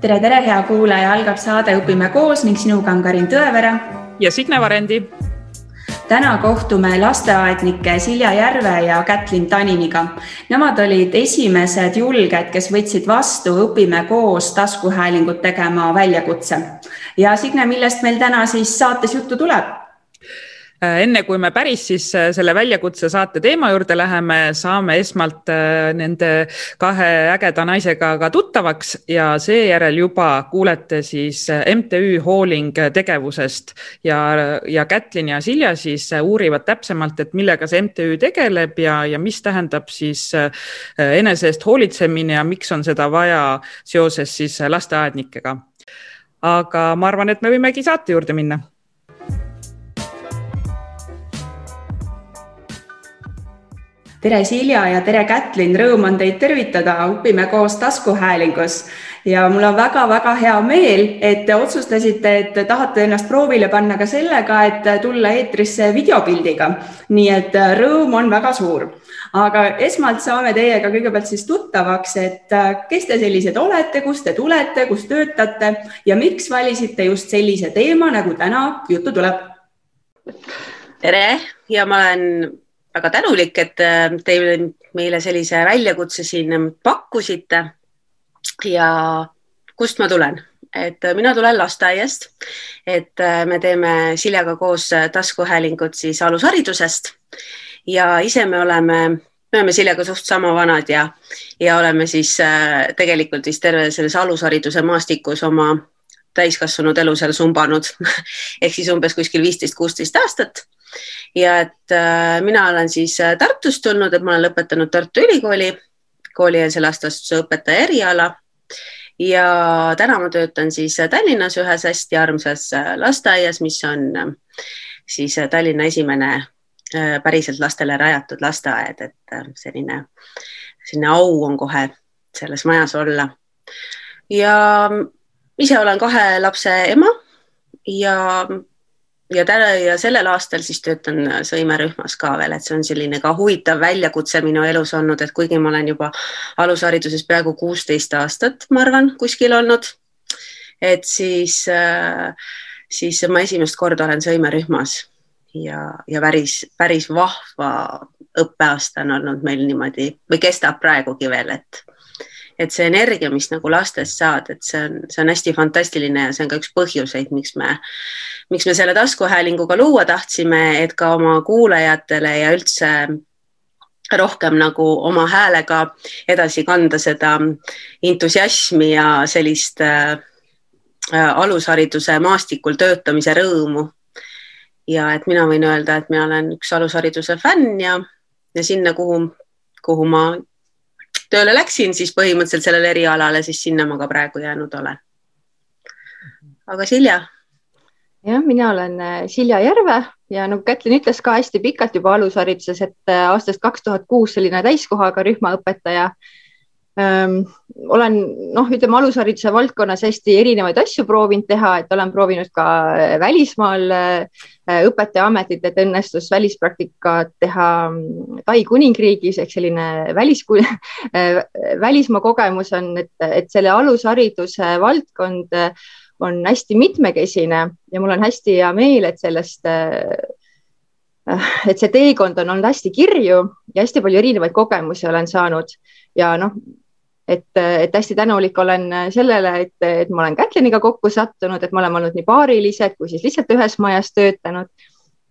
tere, tere, hea kuulaja, algab saade Õpime koos ning sinuga on Karin Tõevere. ja Signe Varendi. täna kohtume lasteaednike Silja Järve ja Kätlin Taniniga. Nemad olid esimesed julged, kes võtsid vastu Õpime koos taskuhäälingut tegema väljakutse. ja Signe, millest meil täna siis saates juttu tuleb? Äh, enne kui me päris siis äh, selle väljakutse saate teema juurde läheme, saame esmalt äh, nende kahe ägeda naisega ka tuttavaks ja seejärel juba kuulete siis MTÜ Hooling tegevusest ja, ja Kätlin ja Silja siis uurivad täpsemalt, et millega see MTÜ tegeleb ja, ja mis tähendab siis enese eest hoolitsemine ja miks on seda vaja seoses siis lasteaednikega. aga ma arvan, et me võimegi saate juurde minna tere, Silja ja tere, Kätlin, rõõm on teid tervitada, õpime koos taskuhäälingus ja mul on väga-väga hea meel, et te otsustasite, et tahate ennast proovile panna ka sellega, et tulla eetrisse videopildiga. nii et rõõm on väga suur. aga esmalt saame teiega kõigepealt siis tuttavaks, et kes te sellised olete, kust te tulete, kus töötate ja miks valisite just sellise teema, nagu täna juttu tuleb? tere ja ma olen väga tänulik, et äh, te meile sellise väljakutse siin pakkusite. ja kust ma tulen? et äh, mina tulen lasteaiast, et äh, me teeme Siljaga koos taskuhäälingut siis alusharidusest ja ise me oleme me oleme Siljaga suht sama vanad ja, ja oleme siis tegelikult vist terve selles alushariduse maastikus oma täiskasvanud elu seal sumbanud ehk siis umbes kuskil viisteist, kuusteist aastat ja et äh, mina olen siis äh, Tartust tulnud, et ma olen lõpetanud Tartu Ülikooli. Koolieelse lasteasutuse õpetaja eriala. Ja täna ma töötan siis Tallinnas ühes hästi armsas äh, lasteaias, mis on äh, siis Tallinna esimene äh, päriselt lastele rajatud lasteaed, et selline, selline au on kohe selles majas olla. ja ise olen kahe lapse ema ja ja täna ja sellel aastal siis töötan sõimerühmas ka veel, et see on selline ka huvitav väljakutse minu elus olnud, et kuigi ma olen juba alushariduses peaaegu kuusteist aastat, ma arvan, kuskil olnud, et siis, äh, siis ma esimest korda olen sõimerühmas ja, ja päris, päris vahva õppeaasta on olnud meil niimoodi või kestab praegugi veel, et et see energia, mis nagu lastest saad, et see on, see on hästi fantastiline ja see on ka üks põhjuseid, miks me, miks me selle taskuhäälinguga luua tahtsime, et ka oma kuulajatele ja üldse rohkem nagu oma häälega edasi kanda seda entusiasmi ja sellist äh, alushariduse maastikul töötamise rõõmu. ja et mina võin öelda, et mina olen üks alushariduse fänn ja, ja sinna, kuhu, kuhu ma tööle läksin, siis põhimõtteliselt sellele erialale, siis sinna ma ka praegu jäänud olen. aga Silja? jah, mina olen äh, Silja Järve ja nagu Kätlin ütles ka hästi pikalt juba alushariduses, et äh, aastast kaks tuhat kuus selline täiskohaga rühmaõpetaja olen noh, ütleme alushariduse valdkonnas hästi erinevaid asju proovinud teha, et olen proovinud ka äh, välismaal äh, õpetajaametit, et õnnestus välispraktikat teha mm, Tai kuningriigis ehk selline välis, äh, välismaa kogemus on, et, et selle alushariduse valdkond on hästi mitmekesine ja mul on hästi hea meel, et sellest et see teekond on olnud hästi kirju ja hästi palju erinevaid kogemusi olen saanud. Ja noh, et, et hästi tänulik olen sellele, et, et ma olen Kätliniga kokku sattunud, et me oleme olnud nii paarilised kui siis lihtsalt ühes majas töötanud.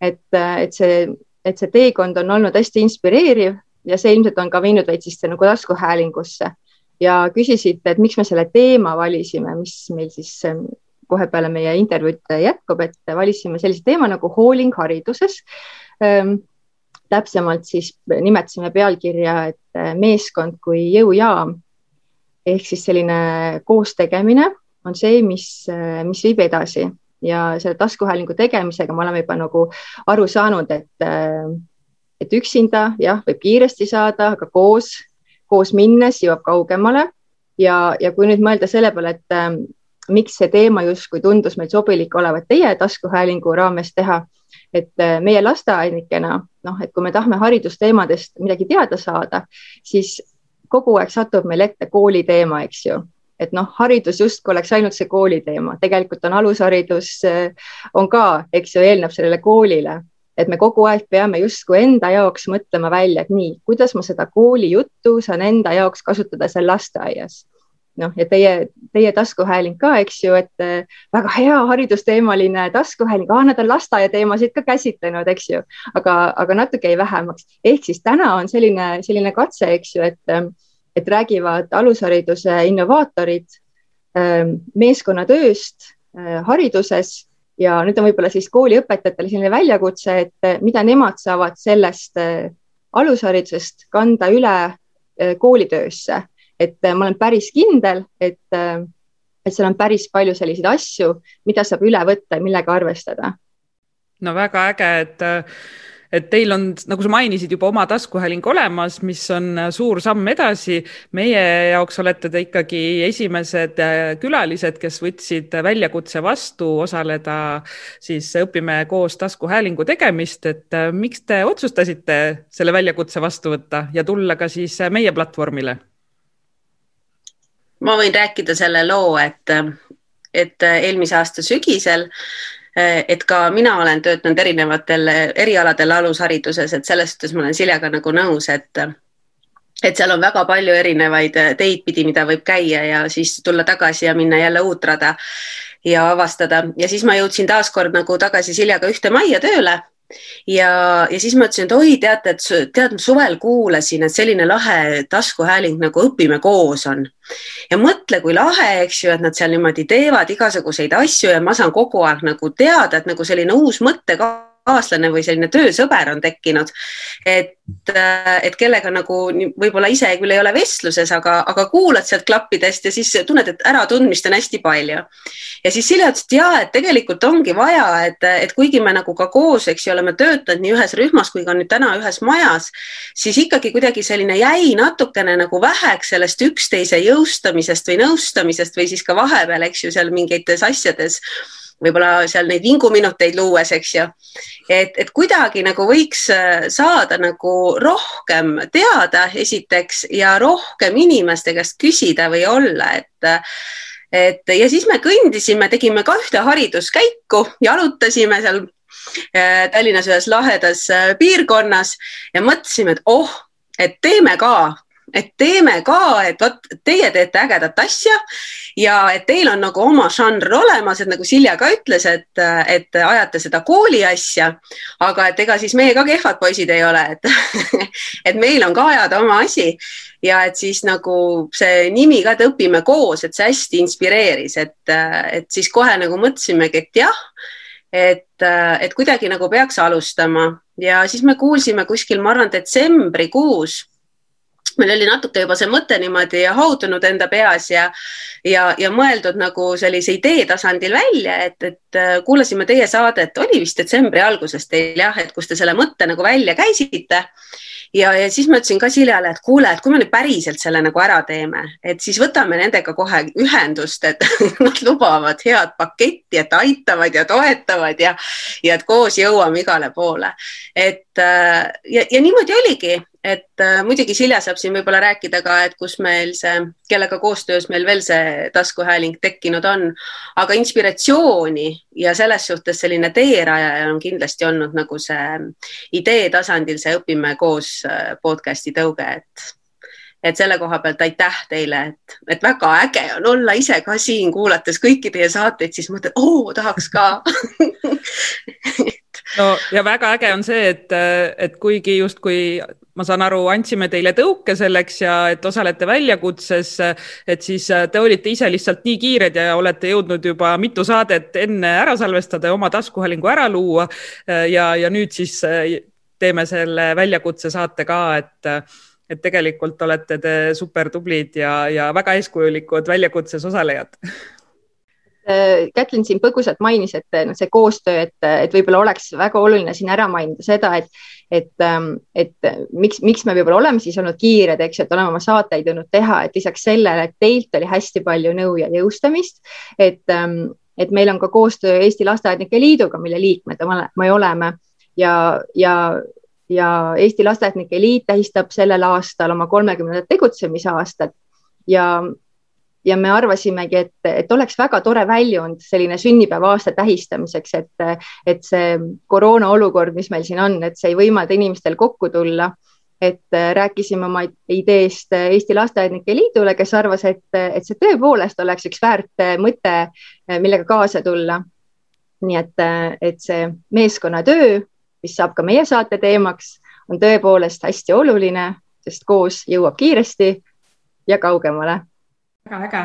et, et see, et see teekond on olnud hästi inspireeriv ja see ilmselt on ka viinud veits siis nagu taskuhäälingusse. Ja küsisite, et miks me selle teema valisime, mis meil siis kohe peale meie intervjuud jätkub, et valisime sellise teema nagu hooling hariduses ähm, täpsemalt siis nimetasime pealkirja, et meeskond kui jõujaam ehk siis selline koostegemine on see, mis, mis viib edasi. Ja selle taskuhäälingu tegemisega me oleme juba nagu aru saanud, et, et üksinda jah, võib kiiresti saada, aga koos, koos minnes jõuab kaugemale. Ja, ja kui nüüd mõelda selle peale, et äh, miks see teema justkui tundus meil sobilik olevat teie taskuhäälingu raames teha, et äh, meie lasteaednikena, noh, et kui me tahame haridusteemadest midagi teada saada, siis kogu aeg satub meil ette kooli teema, eks ju, et noh, haridus justkui oleks ainult see kooli teema, tegelikult on alusharidus, on ka, eks ju, eelneb sellele koolile, et me kogu aeg peame justkui enda jaoks mõtlema välja, et nii, kuidas ma seda kooli juttu saan enda jaoks kasutada seal lasteaias noh, ja teie, teie taskuhääling ka, eks ju, et äh, väga hea haridusteemaline taskuhääling. Nad on lasteaia teemasid ka käsitlenud, eks ju, aga, aga natuke jäi vähemaks. ehk siis täna on selline, selline katse, eks ju, et, äh, et räägivad alushariduse innovaatorid äh, meeskonnatööst hariduses. Ja nüüd on võib-olla siis kooliõpetajatele selline väljakutse, et mida nemad saavad sellest alusharidusest kanda üle koolitöösse et äh, ma olen päris kindel, et, äh, et seal on päris palju selliseid asju, mida saab üle võtta ja millega arvestada. no väga äge, et et teil on, nagu sa mainisid, juba oma taskuhääling olemas, mis on suur samm edasi. meie jaoks olete te ikkagi esimesed äh, külalised, kes võtsid väljakutse vastu osaleda siis Õpime koos taskuhäälingu tegemist, et miks te otsustasite selle väljakutse vastu võtta ja tulla ka siis meie platvormile ma võin rääkida selle loo, et, et eelmise aasta sügisel, et ka mina olen töötanud erinevatel erialadel alushariduses, et selles suhtes ma olen Siljaga nagu nõus, et et seal on väga palju erinevaid teid pidi, mida võib käia ja siis tulla tagasi ja minna jälle uut rada ja avastada. Ja siis ma jõudsin taaskord nagu tagasi Siljaga ühte majja tööle ja, ja siis ma ütlesin, et oi, teate, et tead, suvel kuulasin, et selline lahe taskuhääling nagu Õpime koos on. ja mõtle, kui lahe, eks ju, et nad seal niimoodi teevad igasuguseid asju ja ma saan kogu aeg nagu teada, et nagu selline uus mõttekaart kaaslane või selline töösõber on tekkinud. et, äh, et kellega nagu võib-olla ise küll ei ole vestluses, aga, aga kuulad sealt klappidest ja siis tunned, et äratundmist on hästi palju. ja siis ütles, et ja, et tegelikult ongi vaja, et, et kuigi me nagu ka koos, eks ju, oleme töötanud nii ühes rühmas kui ka nüüd täna ühes majas, siis ikkagi kuidagi selline jäi natukene nagu väheks sellest üksteise jõustamisest või nõustamisest või siis ka vahepeal, eks ju, seal mingites asjades võib-olla seal neid vinguminuteid luues, eks ju. et, et kuidagi nagu võiks äh, saada nagu rohkem teada esiteks ja rohkem inimeste käest küsida või olla, et et ja siis me kõndisime, tegime ka ühte hariduskäiku, jalutasime seal äh, Tallinnas ühes lahedas äh, piirkonnas ja mõtlesime, et oh, et teeme ka et teeme ka, et vot teie teete ägedat asja ja et teil on nagu oma žanr olemas, et nagu Silja ka ütles, et, et ajate seda kooli asja, aga et ega siis meie ka kehvad poisid ei ole, et et meil on ka ajada oma asi. Ja et siis nagu see nimi ka, et õpime koos, et see hästi inspireeris, et, et siis kohe nagu mõtlesimegi, et jah, et, et kuidagi nagu peaks alustama. Ja siis me kuulsime kuskil, ma arvan, detsembrikuus meil oli natuke juba see mõte niimoodi haudunud enda peas ja, ja, ja mõeldud nagu sellise idee tasandil välja, et, et äh, kuulasime teie saadet, oli vist detsembri alguses teil jah, et kus te selle mõtte nagu välja käisite. ja, ja siis ma ütlesin ka Siljale, et kuule, et kui me nüüd päriselt selle nagu ära teeme, et siis võtame nendega kohe ühendust, et nad lubavad head paketti, et aitavad ja toetavad ja, ja et koos jõuame igale poole. et äh, ja, ja niimoodi oligi et äh, muidugi Silja saab siin võib-olla rääkida ka, et kus meil see, kellega koostöös meil veel see taskuhääling tekkinud on, aga inspiratsiooni ja selles suhtes selline teerajaja on kindlasti olnud nagu see idee tasandil see Õpime koos äh, podcast'i tõuge, et et selle koha pealt aitäh teile, et, et väga äge on olla ise ka siin kuulates kõiki teie saateid, siis mõtled, oo, tahaks ka. No ja väga äge on see, et, et kuigi justkui ma saan aru, andsime teile tõuke selleks ja et osalete väljakutses, et siis te olite ise lihtsalt nii kiired ja olete jõudnud juba mitu saadet enne ära salvestada ja oma taskuhäälingu ära luua. ja, ja nüüd siis teeme selle väljakutse saate ka, et et tegelikult olete te super tublid ja, ja väga eeskujulikud väljakutses osalejad Kätlin siin põgusalt mainis, et noh, see koostöö, et, et võib-olla oleks väga oluline siin ära mainida seda, et et, ähm, et miks, miks me võib-olla oleme siis olnud kiired, eks ju, et oleme oma saateid jõudnud teha, et lisaks sellele, et teilt oli hästi palju nõu ja jõustamist, et, ähm, et meil on ka koostöö Eesti Lasteaednike Liiduga, mille liikmed me oleme. Ja, ja, ja Eesti Lasteaednike Liit tähistab sellel aastal oma kolmekümnendat tegutsemisaastat ja ja me arvasimegi, et, et oleks väga tore väljund selline sünnipäeva aasta tähistamiseks, et, et see koroona olukord, mis meil siin on, et see ei võimalda inimestel kokku tulla. et rääkisime oma ideest Eesti Lasteaednike Liidule, kes arvas, et, et see tõepoolest oleks üks väärt mõte, millega kaasa tulla. nii et, et see meeskonnatöö, mis saab ka meie saate teemaks, on tõepoolest hästi oluline, sest koos jõuab kiiresti ja kaugemale väga äge,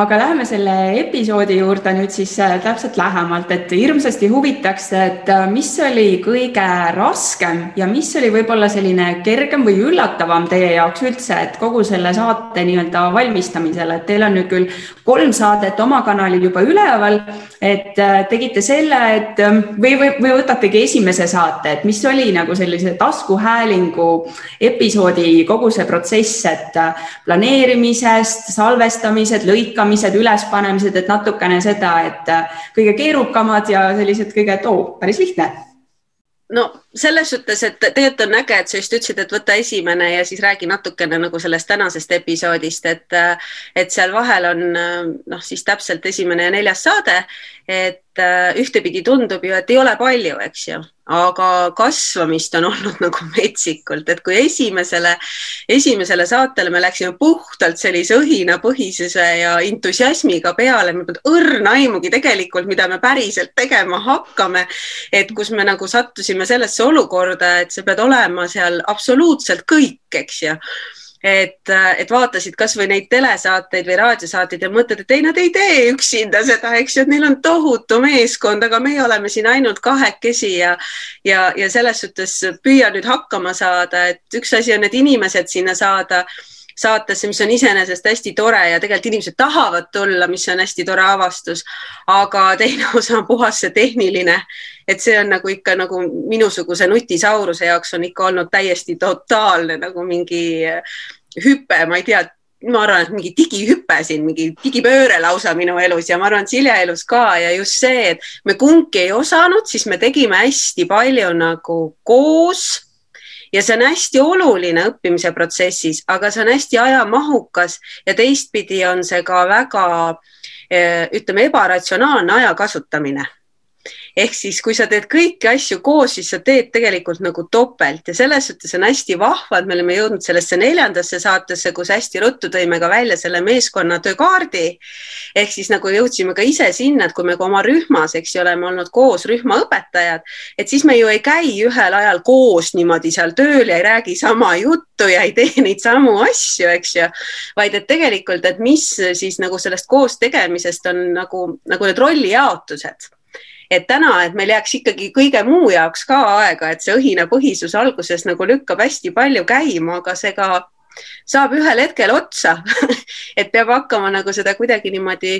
aga läheme selle episoodi juurde nüüd siis äh, täpselt lähemalt, et hirmsasti huvitaks, et äh, mis oli kõige raskem ja mis oli võib-olla selline kergem või üllatavam teie jaoks üldse, et kogu selle saate nii-öelda valmistamisel, et teil on nüüd küll kolm saadet oma kanalil juba üleval, et äh, tegite selle, et või, või, või võtategi esimese saate, et mis oli nagu sellise taskuhäälingu episoodi kogu see protsess, et planeerimisest, salvestamisest salvestamised, lõikamised, ülespanemised, et natukene seda, et äh, kõige keerukamad ja sellised kõige, et oo, päris lihtne. No selles suhtes, et tegelikult on äge, et sa just ütlesid, et võta esimene ja siis räägi natukene nagu sellest tänasest episoodist, et, et seal vahel on noh, siis täpselt esimene ja neljas saade, et ühtepidi tundub ju, et ei ole palju, eks ju, aga kasvamist on olnud nagu metsikult, et kui esimesele, esimesele saatele me läksime puhtalt sellise õhinapõhisuse ja entusiasmiga peale, me polnud õrna aimugi tegelikult, mida me päriselt tegema hakkame. et kus me nagu sattusime sellesse olukorda, et sa pead olema seal absoluutselt kõik, eks ju. Et, et vaatasid kasvõi neid telesaateid või raadiosaateid ja mõtled, et ei, nad ei tee üksinda seda, eks ju, et neil on tohutu meeskond, aga meie oleme siin ainult kahekesi ja ja, ja selles suhtes püüa nüüd hakkama saada, et üks asi on need inimesed sinna saada saatesse, mis on iseenesest hästi tore ja tegelikult inimesed tahavad tulla, mis on hästi tore avastus. aga teine osa on puhas see tehniline, et see on nagu ikka nagu minusuguse nutisauruse jaoks on ikka olnud täiesti totaalne nagu mingi hüpe, ma ei tea ma arvan, et mingi digihüpe siin, mingi digipööre lausa minu elus ja ma arvan, et Silja elus ka. Ja just see, et me kumbki ei osanud, siis me tegime hästi palju nagu koos ja see on hästi oluline õppimise protsessis, aga see on hästi ajamahukas ja teistpidi on see ka väga eh, ütleme, ebaratsionaalne aja kasutamine ehk siis, kui sa teed kõiki asju koos, siis sa teed tegelikult nagu topelt. Ja selles suhtes on hästi vahva, et me oleme jõudnud sellesse neljandasse saatesse, kus hästi ruttu tõime ka välja selle meeskonnatöö kaardi. ehk siis nagu jõudsime ka ise sinna, et kui me ka oma rühmas, eks ju, oleme olnud koos rühmaõpetajad, et siis me ju ei käi ühel ajal koos niimoodi seal tööl ja ei räägi sama juttu ja ei tee neid samu asju, eks ju, vaid et tegelikult, et mis siis nagu sellest koos tegemisest on nagu, nagu need rollijaotused et täna, et meil jääks ikkagi kõige muu jaoks ka aega, et see õhinapõhisus alguses nagu lükkab hästi palju käima, aga see ka saab ühel hetkel otsa. Et peab hakkama nagu seda kuidagi niimoodi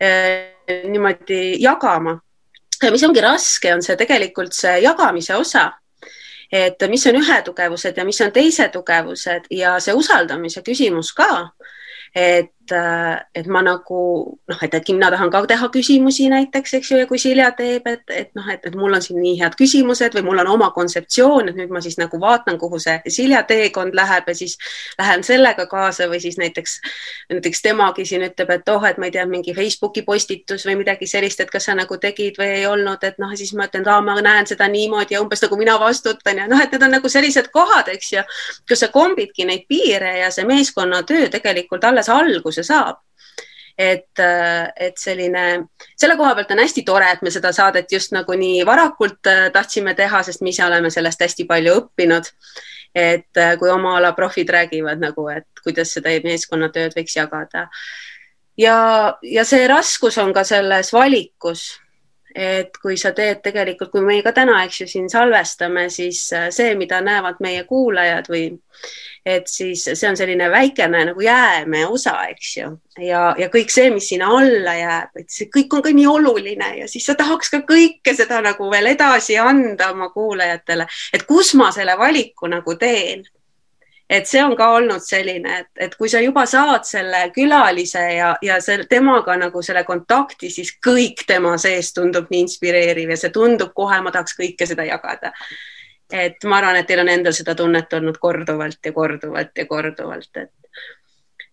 eh,, niimoodi jagama. ja mis ongi raske, on see tegelikult see jagamise osa. Et mis on ühe tugevused ja mis on teise tugevused ja see usaldamise küsimus ka. Et, et ma nagu noh, et äkki mina tahan ka teha küsimusi näiteks, eks ju, ja kui Silja teeb, et, et noh, et, et mul on siin nii head küsimused või mul on oma kontseptsioon, et nüüd ma siis nagu vaatan, kuhu see Silja teekond läheb ja siis lähen sellega kaasa või siis näiteks, näiteks temagi siin ütleb, et oh, et ma ei tea, mingi Facebooki postitus või midagi sellist, et kas sa nagu tegid või ei olnud, et noh, siis ma ütlen, ma näen seda niimoodi ja umbes nagu mina vastutan ja noh, et need on nagu sellised kohad, eks ju, kus sa kombidki neid piire ja see meeskonnatöö tegelikult alles alles alguse saab et, et selline, selle koha pealt on hästi tore, et me seda saadet just nagu nii varakult äh, tahtsime teha, sest me ise oleme sellest hästi palju õppinud. et äh, kui oma ala profid räägivad nagu, et kuidas seda meeskonnatööd võiks jagada. ja, ja see raskus on ka selles valikus et kui sa teed tegelikult, kui me ka täna, eks ju, siin salvestame, siis äh, see, mida näevad meie kuulajad või et siis see on selline väikene nagu jäämäe osa, eks ju, ja, ja kõik see, mis sinna alla jääb, et see kõik on ka nii oluline ja siis sa tahaks ka kõike seda nagu veel edasi anda oma kuulajatele, et kus ma selle valiku nagu teen et see on ka olnud selline, et, et kui sa juba saad selle külalise ja, ja selle temaga nagu selle kontakti, siis kõik tema sees tundub nii inspireeriv ja see tundub kohe, ma tahaks kõike seda jagada. et ma arvan, et teil on endal seda tunnet olnud korduvalt ja korduvalt ja korduvalt, et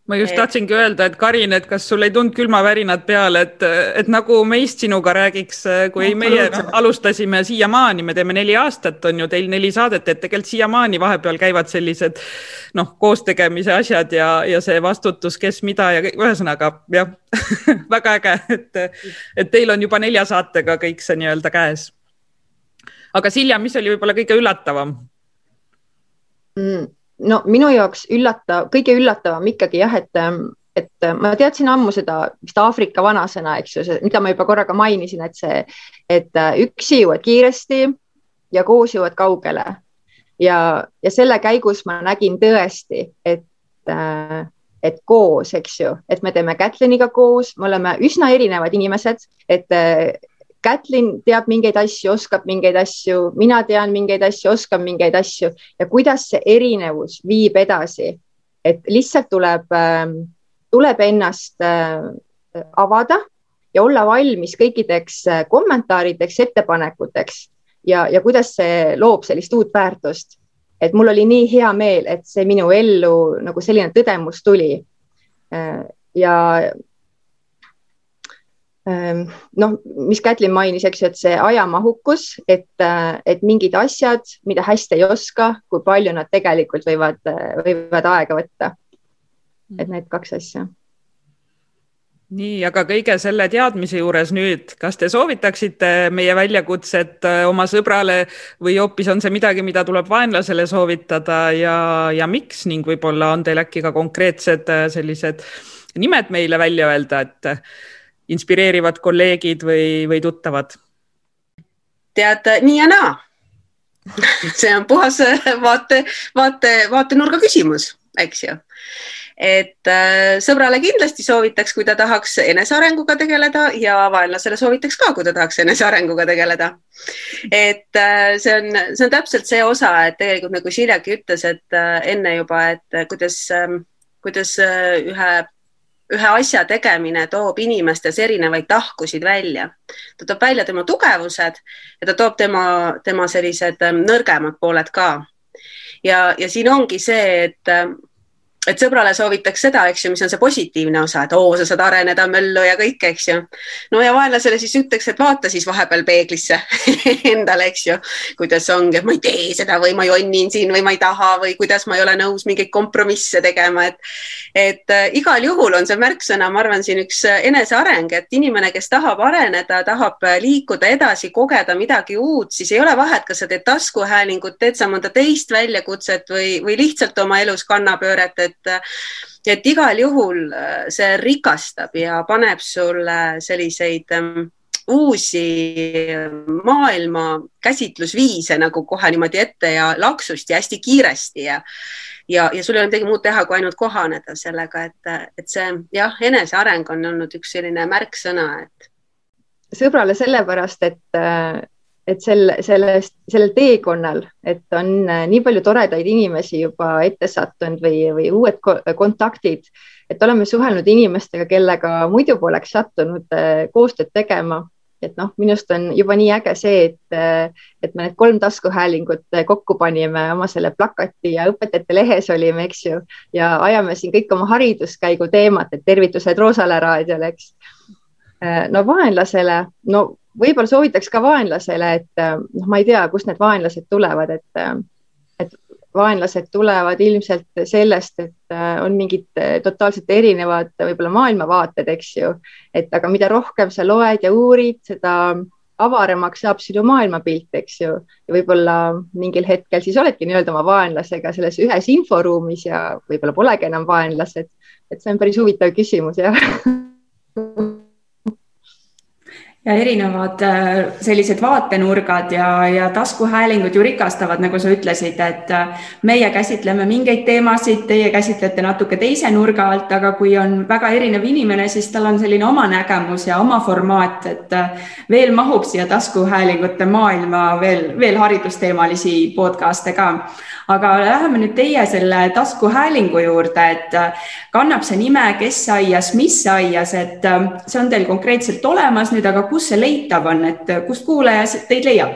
ma just tahtsingi öelda, et Karin, et kas sul ei tulnud külmavärinad peale, et, et nagu meist sinuga räägiks, kui no, meie alustasime siiamaani, me teeme neli aastat, on ju teil neli saadet, et tegelikult siiamaani vahepeal käivad sellised noh, koostegemise asjad ja, ja see vastutus, kes mida ja ühesõnaga jah väga äge, et, et teil on juba nelja saatega kõik see nii-öelda käes. aga Silja, mis oli võib-olla kõige üllatavam mm.? No minu jaoks üllatav, kõige üllatavam ikkagi jah, et, et ma teadsin ammu seda vist Aafrika vanasõna, eks ju, mida ma juba korraga mainisin, et see, et üksi jõuad kiiresti ja koos jõuad kaugele. ja, ja selle käigus ma nägin tõesti, et, et koos, eks ju, et me teeme Kätliniga koos, me oleme üsna erinevad inimesed, et Kätlin teab mingeid asju, oskab mingeid asju, mina tean mingeid asju, oskan mingeid asju ja kuidas see erinevus viib edasi, et lihtsalt tuleb, ähm, tuleb ennast äh, avada ja olla valmis kõikideks äh, kommentaarideks, ettepanekuteks ja, ja kuidas see loob sellist uut väärtust. et mul oli nii hea meel, et see minu ellu nagu selline tõdemus tuli. Äh, ja noh, mis Kätlin mainis, eks ju, et see ajamahukus, et, äh, et mingid asjad, mida hästi ei oska, kui palju nad tegelikult võivad, võivad aega võtta. et need kaks asja. nii, aga kõige selle teadmise juures nüüd, kas te soovitaksite meie väljakutset äh, oma sõbrale või hoopis on see midagi, mida tuleb vaenlasele soovitada ja, ja miks ning võib-olla on teil äkki ka konkreetsed äh, sellised nimed meile välja öelda, et inspireerivad kolleegid või, või tuttavad? tead, nii ja naa. see on puhas vaate, vaate, vaatenurga küsimus, eks ju et äh, sõbrale kindlasti soovitaks, kui ta tahaks enesearenguga tegeleda ja vaenlasele soovitaks ka, kui ta tahaks enesearenguga tegeleda. et äh, see on, see on täpselt see osa, et tegelikult nagu Siljaki ütles, et äh, enne juba, et kuidas, ähm, kuidas ühe ühe asja tegemine toob inimestes erinevaid tahkusid välja. ta toob välja tema tugevused ja ta toob tema, tema sellised ähm, nõrgemad pooled ka. ja, ja siin ongi see, et ähm, et sõbrale soovitaks seda, eks ju, mis on see positiivne osa, et oo, sa saad areneda, möllu ja kõik, eks ju. no ja vaenlasele siis ütleks, et vaata siis vahepeal peeglisse endale, eks ju, kuidas ongi, et ma ei tee seda või ma jonnin siin või ma ei taha või kuidas ma ei ole nõus mingeid kompromisse tegema, et et äh, igal juhul on see märksõna, ma arvan, siin üks äh, eneseareng, et inimene, kes tahab areneda, tahab äh, liikuda edasi, kogeda midagi uut, siis ei ole vahet, kas sa teed taskuhäälingut, teed sa mõnda teist väljakutset või, või lihtsalt oma elus kannapööret, et et et igal juhul äh, see rikastab ja paneb sulle selliseid ähm, uusi maailma käsitlusviise nagu kohe niimoodi ette ja laksust ja hästi kiiresti ja ja, ja sul ei ole midagi muud teha, kui ainult kohaneda sellega, et, et see jah, eneseareng on olnud üks selline märksõna, et. sõbrale sellepärast, et et sel, sellest, sellel teekonnal, et on äh, nii palju toredaid inimesi juba ette sattunud või, või uued kontaktid, et oleme suhelnud inimestega, kellega muidu poleks sattunud äh, koostööd tegema. et noh, minust on juba nii äge see, et, äh, et me need kolm taskuhäälingut kokku panime oma selle plakati ja õpetajate lehes olime, eks ju, ja ajame siin kõik oma hariduskäigu teemat, et tervitused Roosale raadiole, eks. no vaenlasele, no võib-olla soovitaks ka vaenlasele, et äh, noh, ma ei tea, kust need vaenlased tulevad, et, äh, et vaenlased tulevad ilmselt sellest, et äh, on mingid totaalselt erinevad võib-olla maailmavaated, eks ju, et aga mida rohkem sa loed ja uurid, seda avaramaks saab sinu maailmapilt, eks ju, ja võib-olla mingil hetkel siis oledki nii-öelda oma vaenlasega selles ühes inforuumis ja võib-olla polegi enam vaenlased. et see on päris huvitav küsimus, jah ja erinevad äh, sellised vaatenurgad ja, ja taskuhäälingud ju rikastavad, nagu sa ütlesid, et äh, meie käsitleme mingeid teemasid, teie käsitlete natuke teise nurga alt, aga kui on väga erinev inimene, siis tal on selline oma nägemus ja oma formaat, et äh, veel mahub siia taskuhäälingute maailma veel, veel haridusteemalisi podcast'e ka. Aga läheme nüüd teie selle taskuhäälingu juurde, et kannab see nime Kes aias, mis aias, et see on teil konkreetselt olemas nüüd, aga kus see leitav on, et äh, kust kuulaja teid leiab?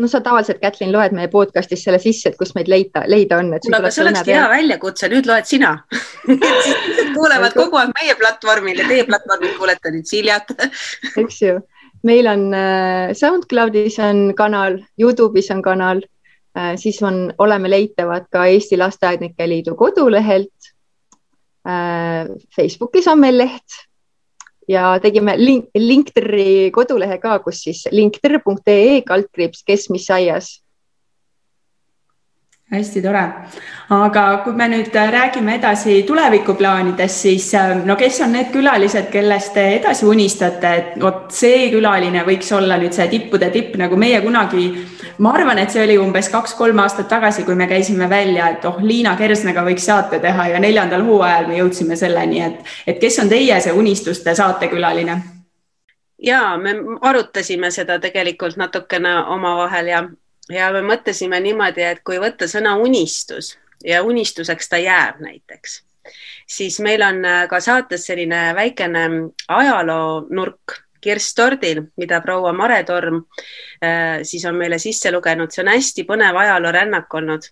no sa tavaliselt, Kätlin, loed meie podcast'is selle sisse, et kus meid leida, leida on. kuule, aga see olekski hea väljakutse, nüüd loed sina kuulevad kogu aeg meie platvormil ja teie platvormil kuulete nüüd Siljat eks ju, meil on äh, SoundCloudis on kanal, Youtube'is on kanal, äh, siis on, oleme leitavad ka Eesti Lasteaednike Liidu kodulehelt. Äh, Facebookis on meil leht ja tegime link, Linktri kodulehe ka, kus siis linktr.ee kaldkriips, kes mis aias hästi tore, aga kui me nüüd räägime edasi tulevikuplaanidest, siis äh, no kes on need külalised, kellest te edasi unistate, et vot see külaline võiks olla nüüd see tippude tipp, nagu meie kunagi, ma arvan, et see oli umbes kaks-kolm aastat tagasi, kui me käisime välja, et oh, Liina Kersnaga võiks saate teha ja neljandal hooajal me jõudsime selleni, et, et kes on teie see unistuste saatekülaline? ja me arutasime seda tegelikult natukene omavahel ja ja me mõtlesime niimoodi, et kui võtta sõna unistus ja unistuseks ta jääb näiteks, siis meil on äh, ka saates selline väikene ajaloonurk Kirst Tordil, mida proua Mare Torm äh, siis on meile sisse lugenud, see on hästi põnev ajaloorännak olnud.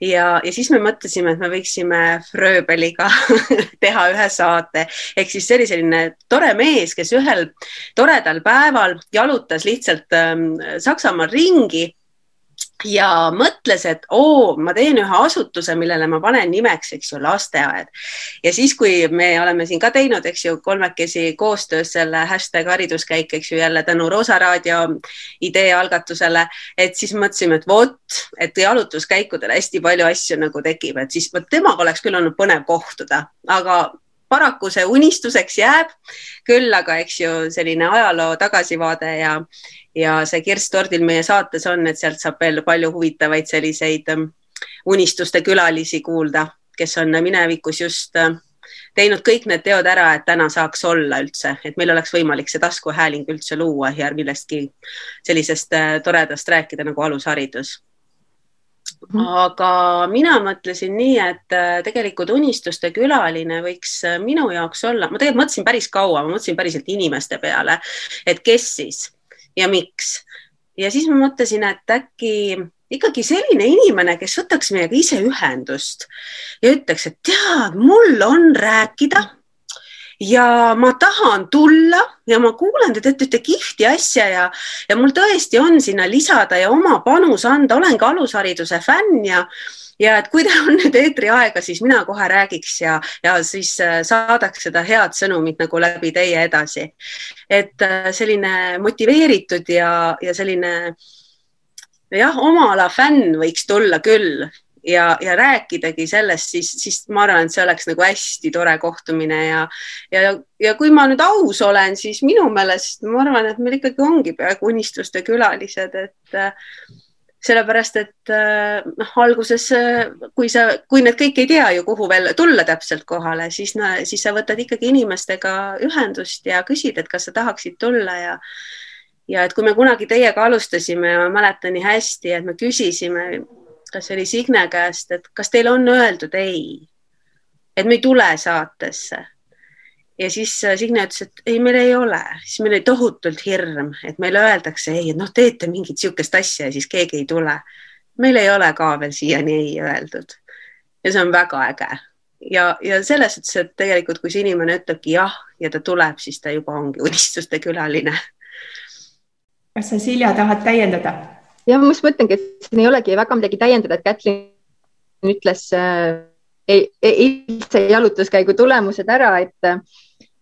Ja, ja siis me mõtlesime, et me võiksime Fröbeliga teha ühe saate. Ehk siis see oli selline tore mees, kes ühel toredal päeval jalutas lihtsalt ähm, Saksamaal ringi ja mõtles, et oo, ma teen ühe asutuse, millele ma panen nimeks, eks ju, lasteaed. ja siis, kui me oleme siin ka teinud, eks ju, kolmekesi koostöös selle hashtag hariduskäik, eks ju, jälle tänu Roosa raadio idee algatusele, et siis mõtlesime, et vot, et jalutuskäikudel hästi palju asju nagu tekib, et siis vot temaga oleks küll olnud põnev kohtuda, aga paraku see unistuseks jääb. küll aga, eks ju, selline ajaloo tagasivaade ja, ja see Kirst Tordil meie saates on, et sealt saab veel palju huvitavaid selliseid ähm, unistuste külalisi kuulda, kes on minevikus just äh, teinud kõik need teod ära, et täna saaks olla üldse, et meil oleks võimalik see taskuhääling üldse luua ja millestki sellisest äh, toredast rääkida nagu alusharidus Mhm. aga mina mõtlesin nii, et äh, tegelikult unistuste külaline võiks minu jaoks olla, ma tegelikult mõtlesin päris kaua, ma mõtlesin päriselt inimeste peale, et kes siis ja miks. ja siis ma mõtlesin, et äkki ikkagi selline inimene, kes võtaks meiega ise ühendust ja ütleks, et tead, mul on rääkida ja ma tahan tulla ja ma kuulen, te teete ühte kihvti asja ja, ja mul tõesti on sinna lisada ja oma panus anda, olen ka alushariduse fänn ja ja et kui teil on nüüd eetriaega, siis mina kohe räägiks ja, ja siis äh, saadaks seda head sõnumit nagu läbi teie edasi. et äh, selline motiveeritud ja, ja selline jah, oma ala fänn võiks tulla küll ja, ja rääkidagi sellest, siis, siis ma arvan, et see oleks nagu hästi tore kohtumine ja, ja, ja kui ma nüüd aus olen, siis minu meelest ma arvan, et meil ikkagi ongi peaaegu unistuste külalised, et äh, sellepärast, et äh, noh, alguses, äh, kui sa, kui need kõik ei tea ju, kuhu veel tulla täpselt kohale, siis, siis sa võtad ikkagi inimestega ühendust ja küsid, et kas sa tahaksid tulla ja ja et kui me kunagi teiega alustasime, ma mäletan nii hästi, et me küsisime kas see oli Signe käest, et kas teil on öeldud ei, et me ei tule saatesse. ja siis äh, Signe ütles, et ei, meil ei ole, siis meil oli tohutult hirm, et meile öeldakse ei, et noh, teete mingit niisugust asja ja siis keegi ei tule. meil ei ole ka veel siiani ei öeldud. ja see on väga äge ja, ja selles suhtes, et tegelikult, kui see inimene ütlebki jah ja ta tuleb, siis ta juba ongi unistuste külaline. kas sa, Silja, tahad täiendada? Ja ma just mõtlengi, et siin ei olegi väga midagi täiendada, et Kätlin ütles äh, eilse jalutuskäigu tulemused ära, et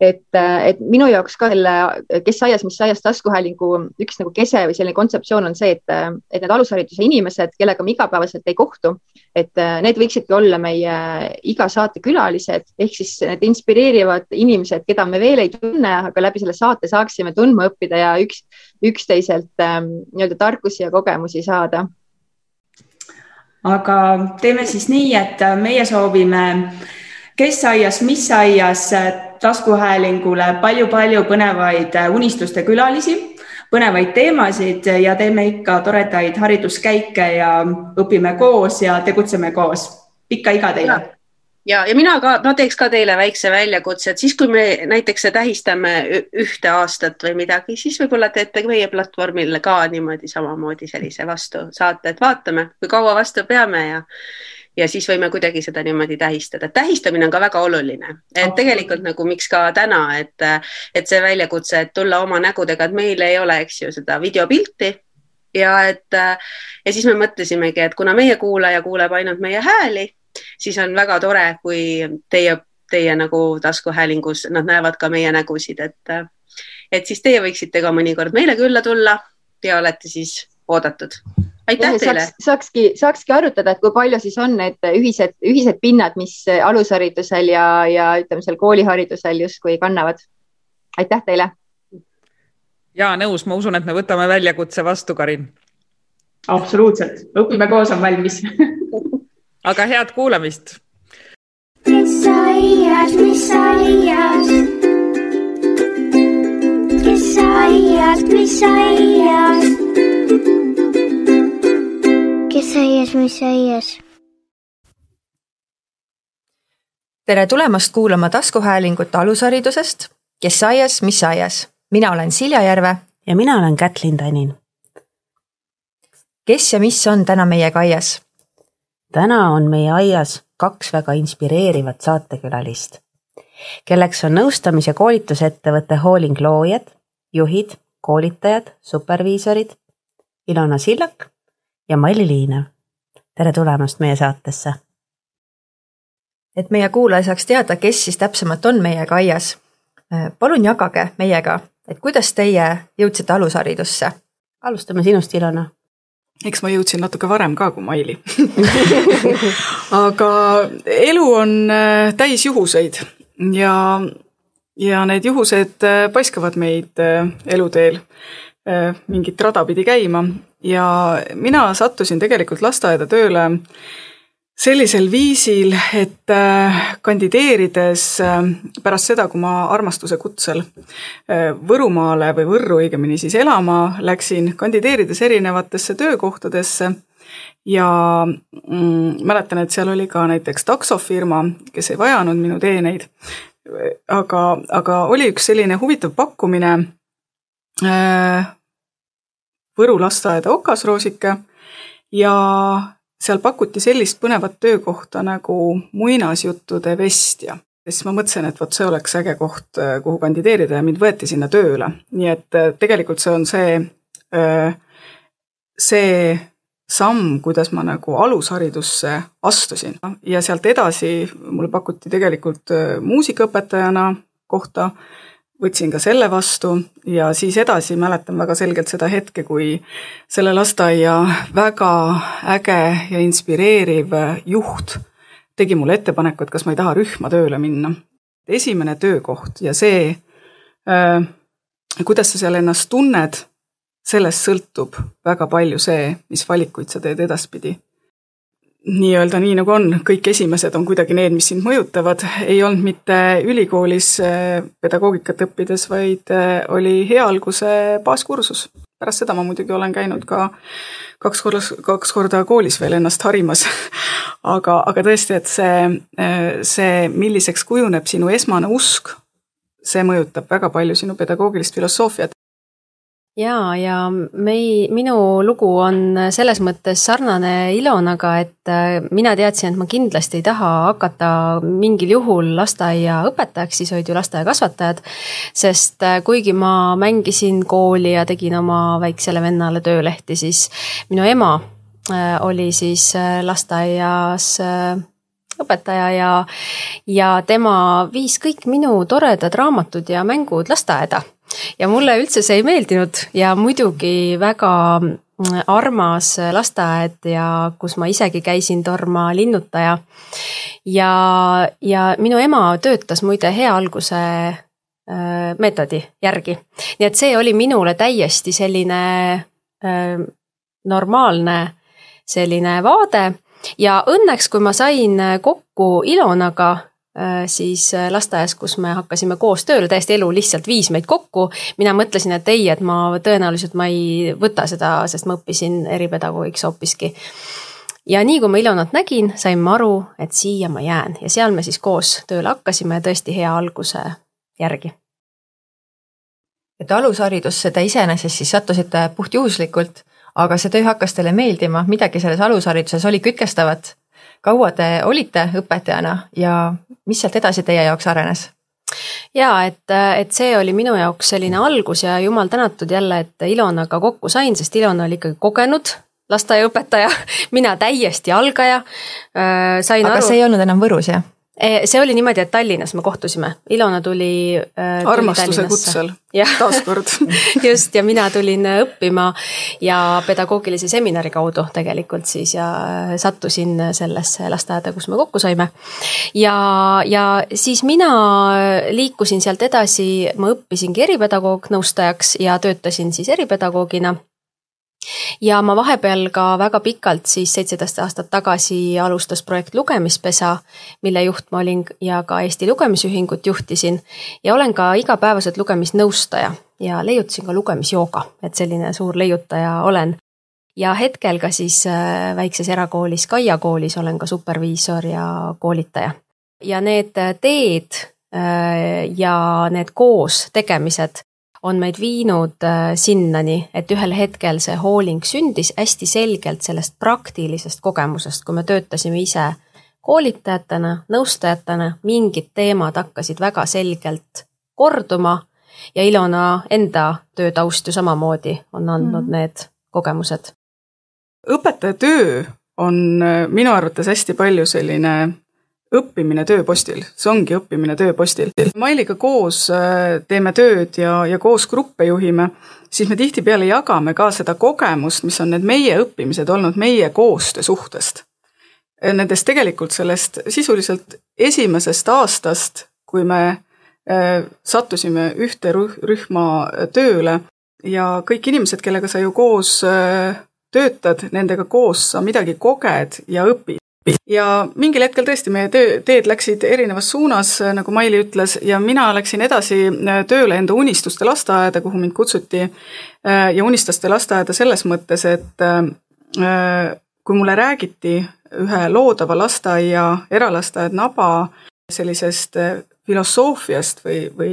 et, et minu jaoks ka selle Kes aias, mis aias taskuhäälingu üks nagu kese või selline kontseptsioon on see, et, et need alushariduse inimesed, kellega me igapäevaselt ei kohtu, et need võiksidki olla meie iga saate külalised ehk siis need inspireerivad inimesed, keda me veel ei tunne, aga läbi selle saate saaksime tundma õppida ja üks, üksteiselt ähm, nii-öelda tarkusi ja kogemusi saada. aga teeme siis nii, et meie soovime kes aias, mis aias taskuhäälingule palju-palju põnevaid äh, unistuste külalisi, põnevaid teemasid ja teeme ikka toredaid hariduskäike ja õpime koos ja tegutseme koos. pikka iga teile! ja, ja mina ka, ma teeks ka teile väikse väljakutse, et siis, kui me näiteks tähistame ühte aastat või midagi, siis võib-olla teete meie platvormil ka niimoodi samamoodi sellise vastusaate, et vaatame, kui kaua vastu peame ja ja siis võime kuidagi seda niimoodi tähistada. tähistamine on ka väga oluline, et tegelikult nagu miks ka täna, et, et see väljakutse, et tulla oma nägudega, et meil ei ole, eks ju, seda videopilti ja et ja siis me mõtlesimegi, et kuna meie kuulaja kuuleb ainult meie hääli, siis on väga tore, kui teie, teie nagu taskuhäälingus nad näevad ka meie nägusid, et, et siis teie võiksite ka mõnikord meile külla tulla ja olete siis oodatud. Aitäh teile saaks,. saakski, saakski arutada, et kui palju siis on need ühised, ühised pinnad, mis alusharidusel ja, ja ütleme seal kooliharidusel justkui kannavad. aitäh teile. ja nõus, ma usun, et me võtame väljakutse vastu, Karin. absoluutselt, õpime koos on valmis aga head kuulamist. kes aias, mis aias? kes aias, mis aias? Kes aias, mis aias? tere tulemast kuulama taskuhäälingut alusharidusest, kes aias, mis aias. mina olen Silja Järve. ja mina olen Kätlin Tanin. kes ja mis on täna meiega aias? täna on meie aias kaks väga inspireerivat saatekülalist, kelleks on nõustamis- ja koolitusettevõtte Hooling loojad, juhid, koolitajad, superviisorid Ilona Sillak ja Maili Liinev. tere tulemast meie saatesse. et meie kuulaja saaks teada, kes siis täpsemalt on meiega aias. palun jagage meiega, et kuidas teie jõudsite alusharidusse? alustame sinust, Ilona eks ma jõudsin natuke varem ka kui Maili aga elu on äh, täis juhuseid ja, ja need juhused äh, paiskavad meid äh, eluteel mingit rada pidi käima ja mina sattusin tegelikult lasteaeda tööle sellisel viisil, et äh, kandideerides äh, pärast seda, kui ma armastuse kutsel äh, Võrumaale või Võrru õigemini siis elama läksin, kandideerides erinevatesse töökohtadesse ja mm, mäletan, et seal oli ka näiteks taksofirma, kes ei vajanud minu teeneid. aga, aga oli üks selline huvitav pakkumine Võru lasteaeda Okasroosike ja seal pakuti sellist põnevat töökohta nagu muinasjuttude vestja. ja siis ma mõtlesin, et vot see oleks äge koht, äh, kuhu kandideerida ja mind võeti sinna tööle. nii et äh, tegelikult see on see, äh, see samm, kuidas ma nagu alusharidusse astusin ja sealt edasi mulle pakuti tegelikult muusikaõpetajana kohta võtsin ka selle vastu ja siis edasi mäletan väga selgelt seda hetke, kui selle lasteaia väga äge ja inspireeriv juht tegi mulle ettepaneku, et kas ma ei taha rühma tööle minna. esimene töökoht ja see, äh, kuidas sa seal ennast tunned, sellest sõltub väga palju see, mis valikuid sa teed edaspidi nii-öelda nii nagu on, kõik esimesed on kuidagi need, mis sind mõjutavad, ei olnud mitte ülikoolis äh, pedagoogikat õppides, vaid äh, oli hea alguse baaskursus. pärast seda ma muidugi olen käinud ka kaks korda, kaks korda koolis veel ennast harimas. Aga, aga tõesti, et see, äh, see, milliseks kujuneb sinu esmane usk, see mõjutab väga palju sinu pedagoogilist filosoofiat ja, ja mei-, minu lugu on selles mõttes sarnane Ilonaga, et äh, mina teadsin, et ma kindlasti ei taha hakata mingil juhul lasteaiaõpetajaks, siis olid ju lasteaiakasvatajad. sest äh, kuigi ma mängisin kooli ja tegin oma väiksele vennale töölehti, siis minu ema äh, oli siis lasteaias õpetaja ja, ja tema viis kõik minu toredad raamatud ja mängud lasteaeda ja mulle üldse see ei meeldinud. Ja muidugi väga mm, armas lasteaed ja kus ma isegi käisin torma linnutaja. ja, ja minu ema töötas muide hea alguse äh, meetodi järgi, nii et see oli minule täiesti selline äh, normaalne selline vaade. Ja õnneks, kui ma sain kokku Ilonaga siis äh, lasteaias, kus me hakkasime koos tööle, täiesti elu lihtsalt viis meid kokku. mina mõtlesin, et ei, et ma tõenäoliselt ma ei võta seda, sest ma õppisin eripedagoogiks hoopiski. ja nii kui ma Ilonat nägin, sain ma aru, et siia ma jään ja seal me siis koos tööle hakkasime tõesti hea alguse järgi. et alusharidusse te iseenesest siis sattusite puhtjuhuslikult, aga see töö hakkas teile meeldima, midagi selles alushariduses oli kütkestavat. Kaua te olite õpetajana ja mis sealt edasi teie jaoks arenes? ja et, et see oli minu jaoks selline algus ja jumal tänatud jälle, et Ilonaga kokku sain, sest Ilona oli ikkagi kogenud lasteaiaõpetaja, mina täiesti algaja. sain aga aru. see ei olnud enam Võrus, jah? E, see oli niimoodi, et Tallinnas me kohtusime, Ilona tuli äh,. armastuse kutsel, taaskord just ja mina tulin õppima ja pedagoogilise seminari kaudu tegelikult siis ja sattusin sellesse lasteaeda, kus me kokku saime. ja, ja siis mina liikusin sealt edasi, ma õppisingi eripedagoog nõustajaks ja töötasin siis eripedagoogina ja ma vahepeal ka väga pikalt siis seitseteist aastat tagasi alustas projekt Lugemispesa, mille juht ma olin ja ka Eesti Lugemisühingut juhtisin ja olen ka igapäevaselt lugemisnõustaja ja leiutasin ka lugemisjooga, et selline suur leiutaja olen. ja hetkel ka siis äh, väikses erakoolis Kaia koolis olen ka superviisor ja koolitaja. ja need teed äh, ja need koos tegemised on meid viinud äh, sinnani, et ühel hetkel see hooling sündis hästi selgelt sellest praktilisest kogemusest, kui me töötasime ise koolitajatena, nõustajatena, mingid teemad hakkasid väga selgelt korduma ja Ilona enda töötaust ju samamoodi on andnud mm. need kogemused. õpetaja töö on äh, minu arvates hästi palju selline õppimine tööpostil, see ongi õppimine tööpostil. Mailiga koos äh, teeme tööd ja, ja koos gruppe juhime, siis me tihtipeale jagame ka seda kogemust, mis on need meie õppimised olnud meie koostöösuhtest. Nendest tegelikult sellest sisuliselt esimesest aastast, kui me äh, sattusime ühte rühma tööle ja kõik inimesed, kellega sa ju koos äh, töötad, nendega koos sa midagi koged ja õpid ja mingil hetkel tõesti meie töö, teed läksid erinevas suunas, nagu Maili ütles, ja mina läksin edasi äh, tööle enda unistuste lasteaeda, kuhu mind kutsuti. Äh, ja unistuste lasteaeda selles mõttes, et äh, kui mulle räägiti ühe loodava lasteaia, eralasteaed Naba sellisest filosoofiast või, või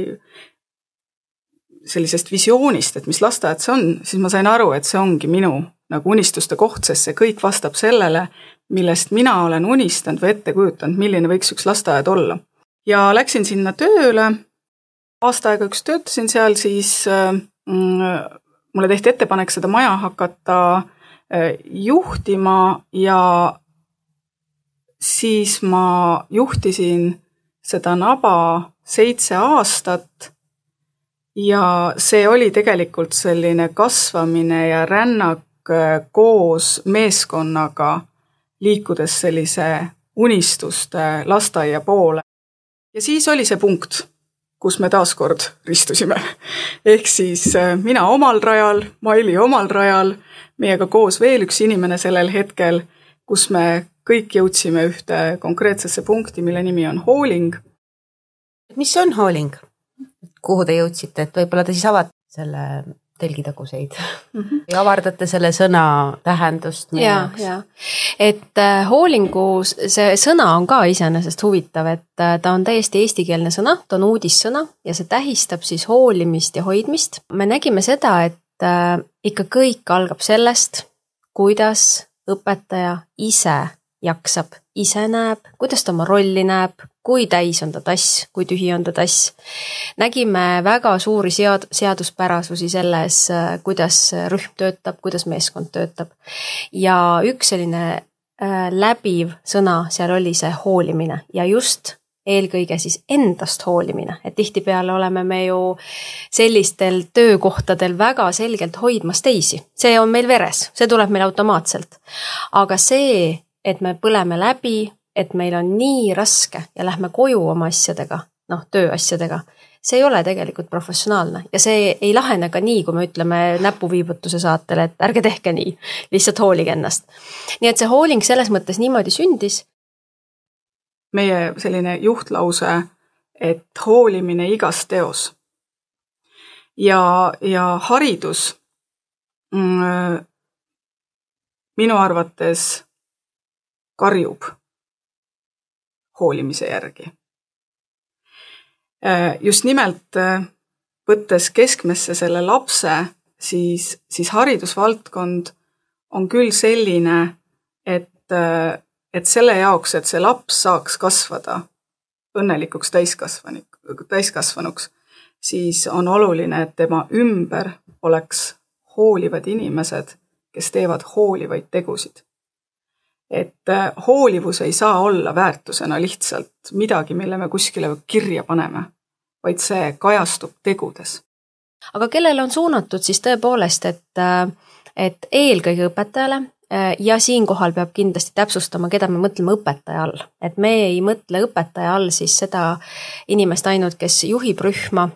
sellisest visioonist, et mis lasteaed see on, siis ma sain aru, et see ongi minu nagu unistuste koht, sest see kõik vastab sellele, millest mina olen unistanud või ette kujutanud, milline võiks üks lasteaed olla. ja läksin sinna tööle, aasta aega üks töötasin seal, siis mm, mulle tehti ettepanek seda maja hakata äh, juhtima ja siis ma juhtisin seda naba seitse aastat. Ja see oli tegelikult selline kasvamine ja rännak äh, koos meeskonnaga liikudes sellise unistuste lasteaia poole. ja siis oli see punkt, kus me taaskord ristusime. ehk siis äh, mina omal rajal, Maili omal rajal, meiega koos veel üks inimene sellel hetkel, kus me kõik jõudsime ühte konkreetsesse punkti, mille nimi on hooling. mis on hooling? kuhu te jõudsite, et võib-olla te siis avate selle telgitaguseid mm -hmm. ja avardate selle sõna tähendust. ja, ja et äh, hoolingu, see sõna on ka iseenesest huvitav, et äh, ta on täiesti eestikeelne sõna, ta on uudissõna ja see tähistab siis hoolimist ja hoidmist. me nägime seda, et äh, ikka kõik algab sellest, kuidas õpetaja ise jaksab, ise näeb, kuidas ta oma rolli näeb, kui täis on ta tass, kui tühi on ta tass. nägime väga suuri sead-, seaduspärasusi selles, kuidas rühm töötab, kuidas meeskond töötab. ja üks selline äh, läbiv sõna seal oli see hoolimine ja just eelkõige siis endast hoolimine, et tihtipeale oleme me ju sellistel töökohtadel väga selgelt hoidmas teisi, see on meil veres, see tuleb meil automaatselt. aga see, et me põleme läbi, et meil on nii raske ja lähme koju oma asjadega, noh, tööasjadega, see ei ole tegelikult professionaalne ja see ei lahene ka nii, kui me ütleme näpuviibutuse saatel, et ärge tehke nii, lihtsalt hoolige ennast. nii et see hooling selles mõttes niimoodi sündis. meie selline juhtlause, et hoolimine igas teos. ja, ja haridus mm, minu arvates karjub hoolimise järgi. just nimelt võttes keskmesse selle lapse, siis, siis haridusvaldkond on küll selline, et, et selle jaoks, et see laps saaks kasvada õnnelikuks täiskasvanik, täiskasvanuks, siis on oluline, et tema ümber oleks hoolivad inimesed, kes teevad hoolivaid tegusid. Et äh, hoolivus ei saa olla väärtusena lihtsalt midagi, mille me kuskile kirja paneme, vaid see kajastub tegudes. aga kellele on suunatud siis tõepoolest, et, äh, et eelkõige õpetajale, Äh, ja siinkohal peab kindlasti täpsustama, keda me mõtleme õpetaja all, et me ei mõtle õpetaja all siis seda inimest ainult, kes juhib rühma,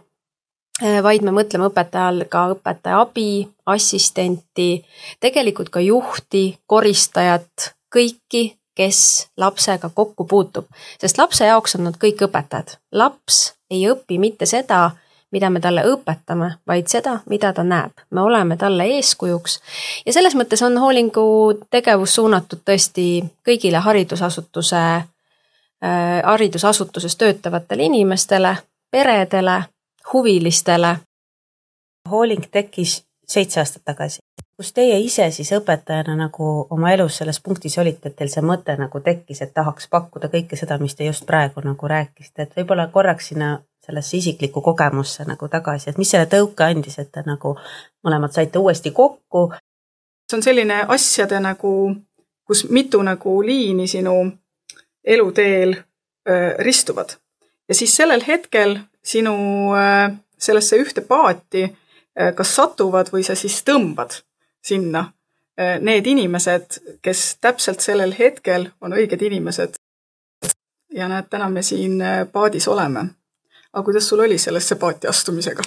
vaid me mõtleme õpetaja all ka õpetaja abi, assistenti, tegelikult ka juhti, koristajat, kõiki, kes lapsega kokku puutub, sest lapse jaoks on nad kõik õpetajad. laps ei õpi mitte seda, mida me talle õpetame, vaid seda, mida ta näeb. me oleme talle eeskujuks ja selles mõttes on hoolingu tegevus suunatud tõesti kõigile haridusasutuse äh,, haridusasutuses töötavatele inimestele, peredele, huvilistele. hooling tekkis seitse aastat tagasi. kus teie ise siis õpetajana nagu oma elus selles punktis olite, et teil see mõte nagu tekkis, et tahaks pakkuda kõike seda, mis te just praegu nagu rääkisite, et võib-olla korraks sinna sellesse isiklikku kogemusse nagu tagasi, et mis selle tõuke andis, et te nagu mõlemad saite uuesti kokku? see on selline asjade nagu, kus mitu nagu liini sinu eluteel äh, ristuvad. ja siis sellel hetkel sinu äh, sellesse ühte paati kas satuvad või sa siis tõmbad sinna äh, need inimesed, kes täpselt sellel hetkel on õiged inimesed. ja näed, täna me siin äh, paadis oleme aga kuidas sul oli sellesse paati astumisega?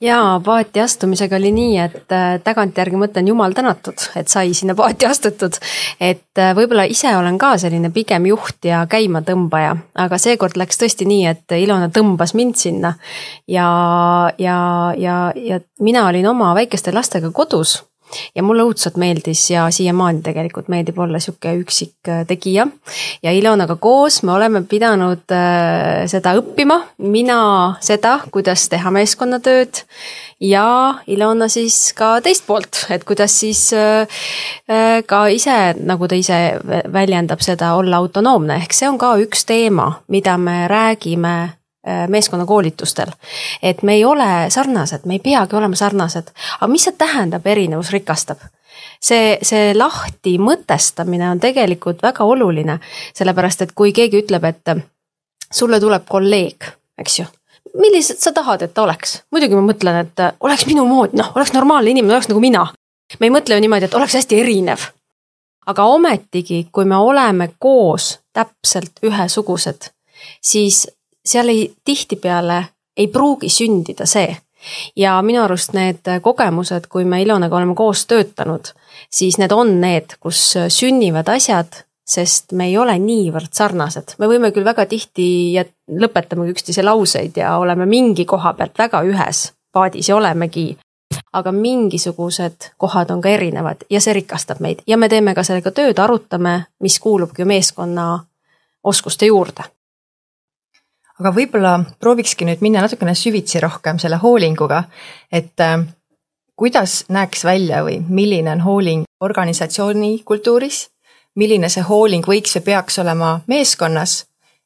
jaa, paati astumisega oli nii, et äh, tagantjärgi mõtlen, jumal tänatud, et sai sinna paati astutud. et äh, võib-olla ise olen ka selline pigem juht ja käimatõmbaja, aga seekord läks tõesti nii, et Ilona tõmbas mind sinna. ja, ja, ja, ja mina olin oma väikeste lastega kodus ja mulle õudselt meeldis ja siiamaani tegelikult meeldib olla sihuke üksik äh, tegija. ja Ilonaga koos me oleme pidanud äh, seda õppima, mina seda, kuidas teha meeskonnatööd. Ja Ilona siis ka teist poolt, et kuidas siis äh, ka ise, nagu ta ise väljendab seda, olla autonoomne, ehk see on ka üks teema, mida me räägime Äh, meeskonnakoolitustel. et me ei ole sarnased, me ei peagi olema sarnased, aga mis see tähendab, erinevus rikastab? see, see lahti mõtestamine on tegelikult väga oluline, sellepärast et kui keegi ütleb, et sulle tuleb kolleeg, eks ju millised sa tahad, et ta oleks? muidugi ma mõtlen, et oleks minu moodi, noh, oleks normaalne inimene, oleks nagu mina. me ei mõtle ju niimoodi, et oleks hästi erinev. aga ometigi, kui me oleme koos täpselt ühesugused, siis seal ei, tihtipeale ei pruugi sündida see. ja minu arust need kogemused, kui me Ilonaga oleme koos töötanud, siis need on need, kus sünnivad asjad, sest me ei ole niivõrd sarnased, me võime küll väga tihti jät-, lõpetame üksteise lauseid ja oleme mingi koha pealt väga ühes paadis ja olemegi aga mingisugused kohad on ka erinevad ja see rikastab meid. Ja me teeme ka sellega tööd, arutame, mis kuulubki meeskonna oskuste juurde aga võib-olla proovikski nüüd minna natukene süvitsi rohkem selle hoolinguga, et äh, kuidas näeks välja või milline on hooling organisatsiooni kultuuris, milline see hooling võiks või peaks olema meeskonnas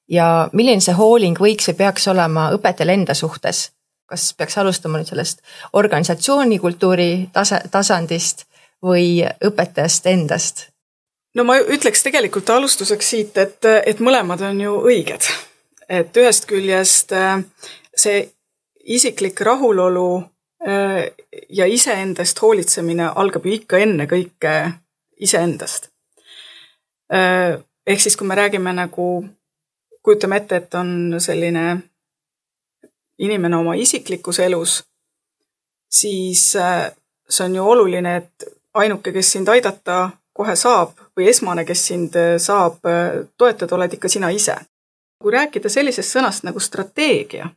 ja milline see hooling võiks või peaks olema õpetajal enda suhtes. kas peaks alustama nüüd sellest organisatsiooni kultuuri tase, tasandist või õpetajast endast? no ma ütleks tegelikult alustuseks siit, et, et mõlemad on ju õiged et ühest küljest äh, see isiklik rahulolu äh, ja iseendast hoolitsemine algab ju ikka ennekõike iseendast. Äh, ehk siis, kui me räägime nagu, kujutame ette, et on selline inimene oma isiklikus elus, siis see on ju oluline, et ainuke, kes sind aidata kohe saab või esmane, kes sind saab toetada, oled ikka sina ise kui rääkida sellisest sõnast nagu strateegia,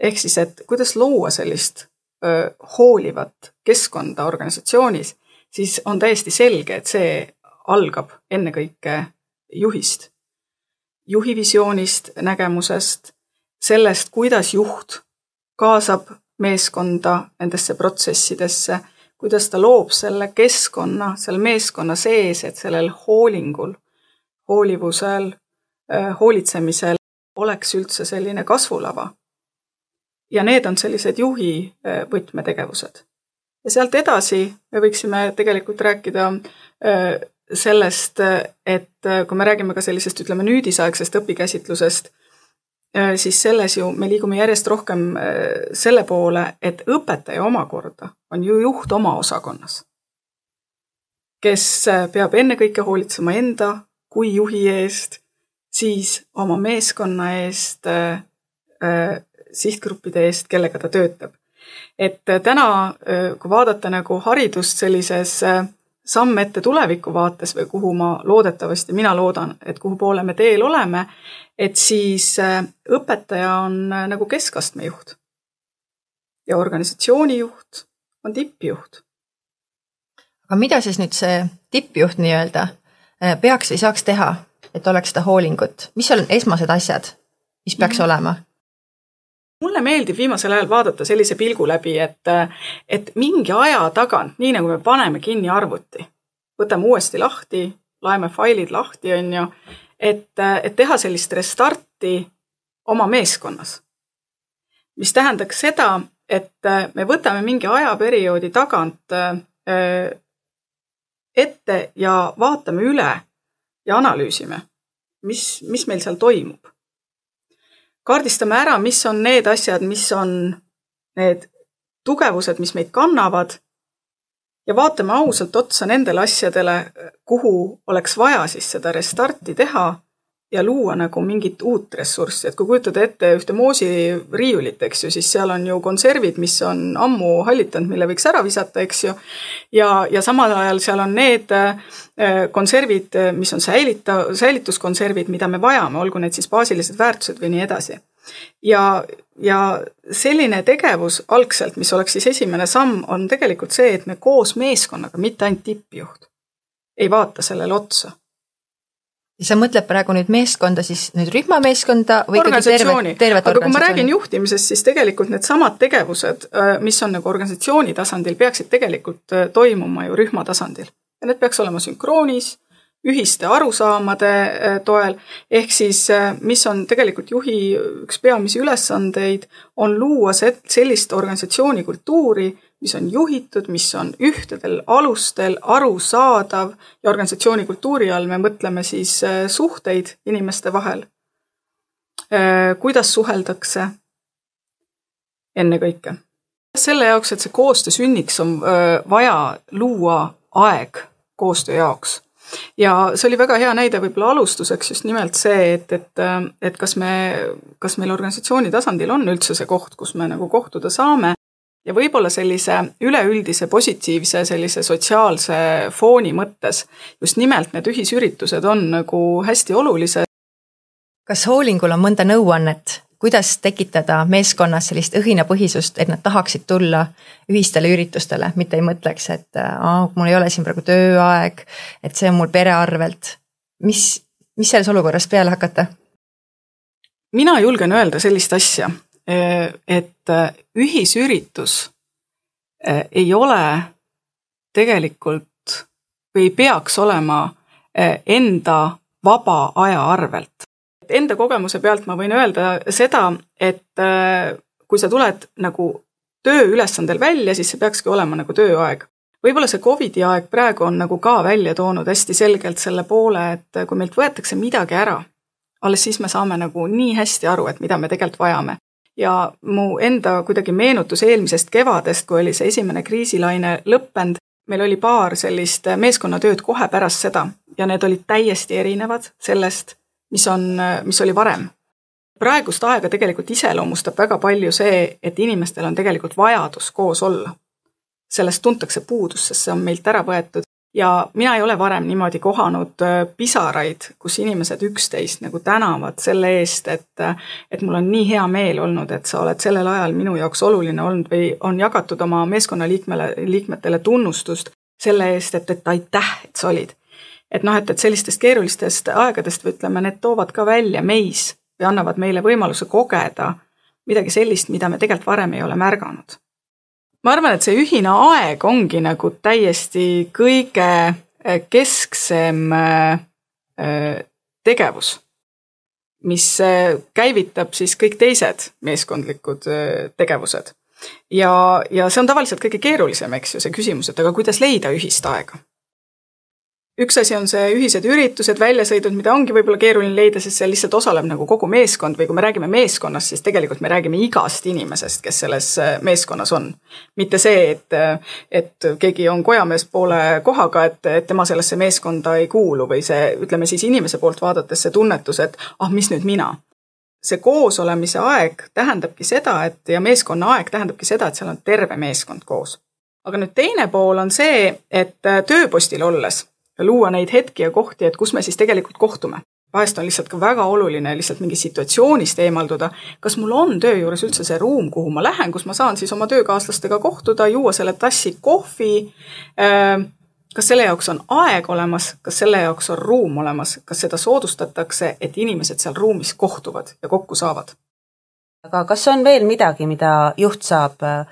ehk siis, et kuidas luua sellist öö, hoolivat keskkonda organisatsioonis, siis on täiesti selge, et see algab ennekõike juhist, juhi visioonist, nägemusest, sellest, kuidas juht kaasab meeskonda nendesse protsessidesse, kuidas ta loob selle keskkonna seal meeskonna sees, et sellel hoolingul, hoolivusel, hoolitsemisel oleks üldse selline kasvulava. ja need on sellised juhi võtmetegevused. ja sealt edasi me võiksime tegelikult rääkida sellest, et kui me räägime ka sellisest, ütleme, nüüdisaegsest õpikäsitlusest, siis selles ju me liigume järjest rohkem selle poole, et õpetaja omakorda on ju juht oma osakonnas, kes peab ennekõike hoolitsema enda kui juhi eest, siis oma meeskonna eest, sihtgruppide eest, kellega ta töötab. et täna, kui vaadata nagu haridust sellises samm ette tuleviku vaates või kuhu ma loodetavasti, mina loodan, et kuhu poole me teel oleme, et siis õpetaja on nagu keskastme juht. ja organisatsiooni juht on tippjuht. aga mida siis nüüd see tippjuht nii-öelda peaks või saaks teha, et oleks seda hoolingut, mis on esmased asjad, mis peaks mm -hmm. olema? mulle meeldib viimasel ajal vaadata sellise pilgu läbi, et, et mingi aja tagant, nii nagu me paneme kinni arvuti, võtame uuesti lahti, laeme failid lahti, on ju, et, et teha sellist restarti oma meeskonnas. mis tähendaks seda, et me võtame mingi ajaperioodi tagant ette ja vaatame üle ja analüüsime, mis, mis meil seal toimub. Kaardistame ära, mis on need asjad, mis on need tugevused, mis meid kannavad ja vaatame ausalt otsa nendele asjadele, kuhu oleks vaja siis seda restarti teha ja luua nagu mingit uut ressurssi, et kui kujutada ette ühte moosiriiulit, eks ju, siis seal on ju konservid, mis on ammu hallitanud, mille võiks ära visata, eks ju. ja, ja samal ajal seal on need äh, konservid, mis on säilita-, säilituskonservid, mida me vajame, olgu need siis baasilised väärtused või nii edasi. ja, ja selline tegevus algselt, mis oleks siis esimene samm, on tegelikult see, et me koos meeskonnaga, mitte ainult tippjuht, ei vaata sellele otsa sa mõtled praegu nüüd meeskonda, siis nüüd rühmameeskonda või ikkagi tervet, tervet aga kui ma räägin juhtimisest, siis tegelikult needsamad tegevused, äh, mis on nagu organisatsiooni tasandil, peaksid tegelikult äh, toimuma ju rühma tasandil. ja need peaks olema sünkroonis, ühiste arusaamade äh, toel, ehk siis mis on tegelikult juhi üks peamisi ülesandeid, on luua sellist organisatsiooni kultuuri, mis on juhitud, mis on ühtedel alustel arusaadav ja organisatsiooni kultuuri all me mõtleme siis äh, suhteid inimeste vahel. Äh, kuidas suheldakse ennekõike. selle jaoks, et see koostöö sünniks, on äh, vaja luua aeg koostöö jaoks ja see oli väga hea näide võib-olla alustuseks just nimelt see, et, et, et kas me, kas meil organisatsiooni tasandil on üldse see koht, kus me nagu kohtuda saame ja võib-olla sellise üleüldise positiivse sellise sotsiaalse fooni mõttes just nimelt need ühisüritused on nagu hästi olulised. kas hoolingul on mõnda nõuannet, kuidas tekitada meeskonnas sellist õhinapõhisust, et nad tahaksid tulla ühistele üritustele, mitte ei mõtleks, et aa, mul ei ole siin praegu tööaeg, et see on mul pere arvelt. mis, mis selles olukorras peale hakata? mina julgen öelda sellist asja et äh, ühisüritus äh, ei ole tegelikult või ei peaks olema enda vaba aja arvelt. Enda kogemuse pealt ma võin öelda seda, et kui sa tuled nagu tööülesandel välja, siis see peakski olema nagu tööaeg. võib-olla see Covidi aeg praegu on nagu ka välja toonud hästi selgelt selle poole, et kui meilt võetakse midagi ära, alles siis me saame nagu nii hästi aru, et mida me tegelikult vajame ja mu enda kuidagi meenutus eelmisest kevadest, kui oli see esimene kriisilaine lõppenud, meil oli paar sellist meeskonnatööd kohe pärast seda ja need olid täiesti erinevad sellest, mis on, mis oli varem. praegust aega tegelikult iseloomustab väga palju see, et inimestel on tegelikult vajadus koos olla. sellest tuntakse puudust, sest see on meilt ära võetud ja mina ei ole varem niimoodi kohanud äh, pisaraid, kus inimesed üksteist nagu tänavad selle eest, et, äh, et mul on nii hea meel olnud, et sa oled sellel ajal minu jaoks oluline olnud või on jagatud oma meeskonnaliikmele, liikmetele tunnustust selle eest, et, et aitäh, et sa olid. et noh, et, et sellistest keerulistest aegadest või ütleme, need toovad ka välja meis või annavad meile võimaluse kogeda midagi sellist, mida me tegelikult varem ei ole märganud. Ma arvan, et see ühine aeg ongi nagu täiesti kõige eh, kesksem eh, eh, tegevus, mis käivitab siis kõik teised meeskondlikud tegevused. ja, ja see on tavaliselt kõige keerulisem, eks ju, see küsimus, et aga kuidas leida ühist aega üks asi on see ühised üritused, väljasõidud, mida ongi võib-olla keeruline leida, sest seal lihtsalt osaleb nagu kogu meeskond või kui me räägime meeskonnast, siis tegelikult me räägime igast inimesest, kes selles äh, meeskonnas on. mitte see, et, äh, et keegi on kojamees poole kohaga, et, et tema sellesse meeskonda ei kuulu või see, ütleme siis inimese poolt vaadates see tunnetus, et ah, mis nüüd mina see koosolemise aeg tähendabki seda, et ja meeskonna aeg tähendabki seda, et seal on terve meeskond koos. aga nüüd teine pool on see, et äh, tööpostil olles luua neid hetki ja kohti, et kus me siis tegelikult kohtume. vahest on lihtsalt ka väga oluline lihtsalt mingist situatsioonist eemalduda. kas mul on töö juures üldse see ruum, kuhu ma lähen, kus ma saan siis oma töökaaslastega kohtuda, juua selle tassi kohvi. Ähm, kas selle jaoks on aeg olemas, kas selle jaoks on ruum olemas, kas seda soodustatakse, et inimesed seal ruumis kohtuvad ja kokku saavad? aga kas on veel midagi, mida juht saab äh,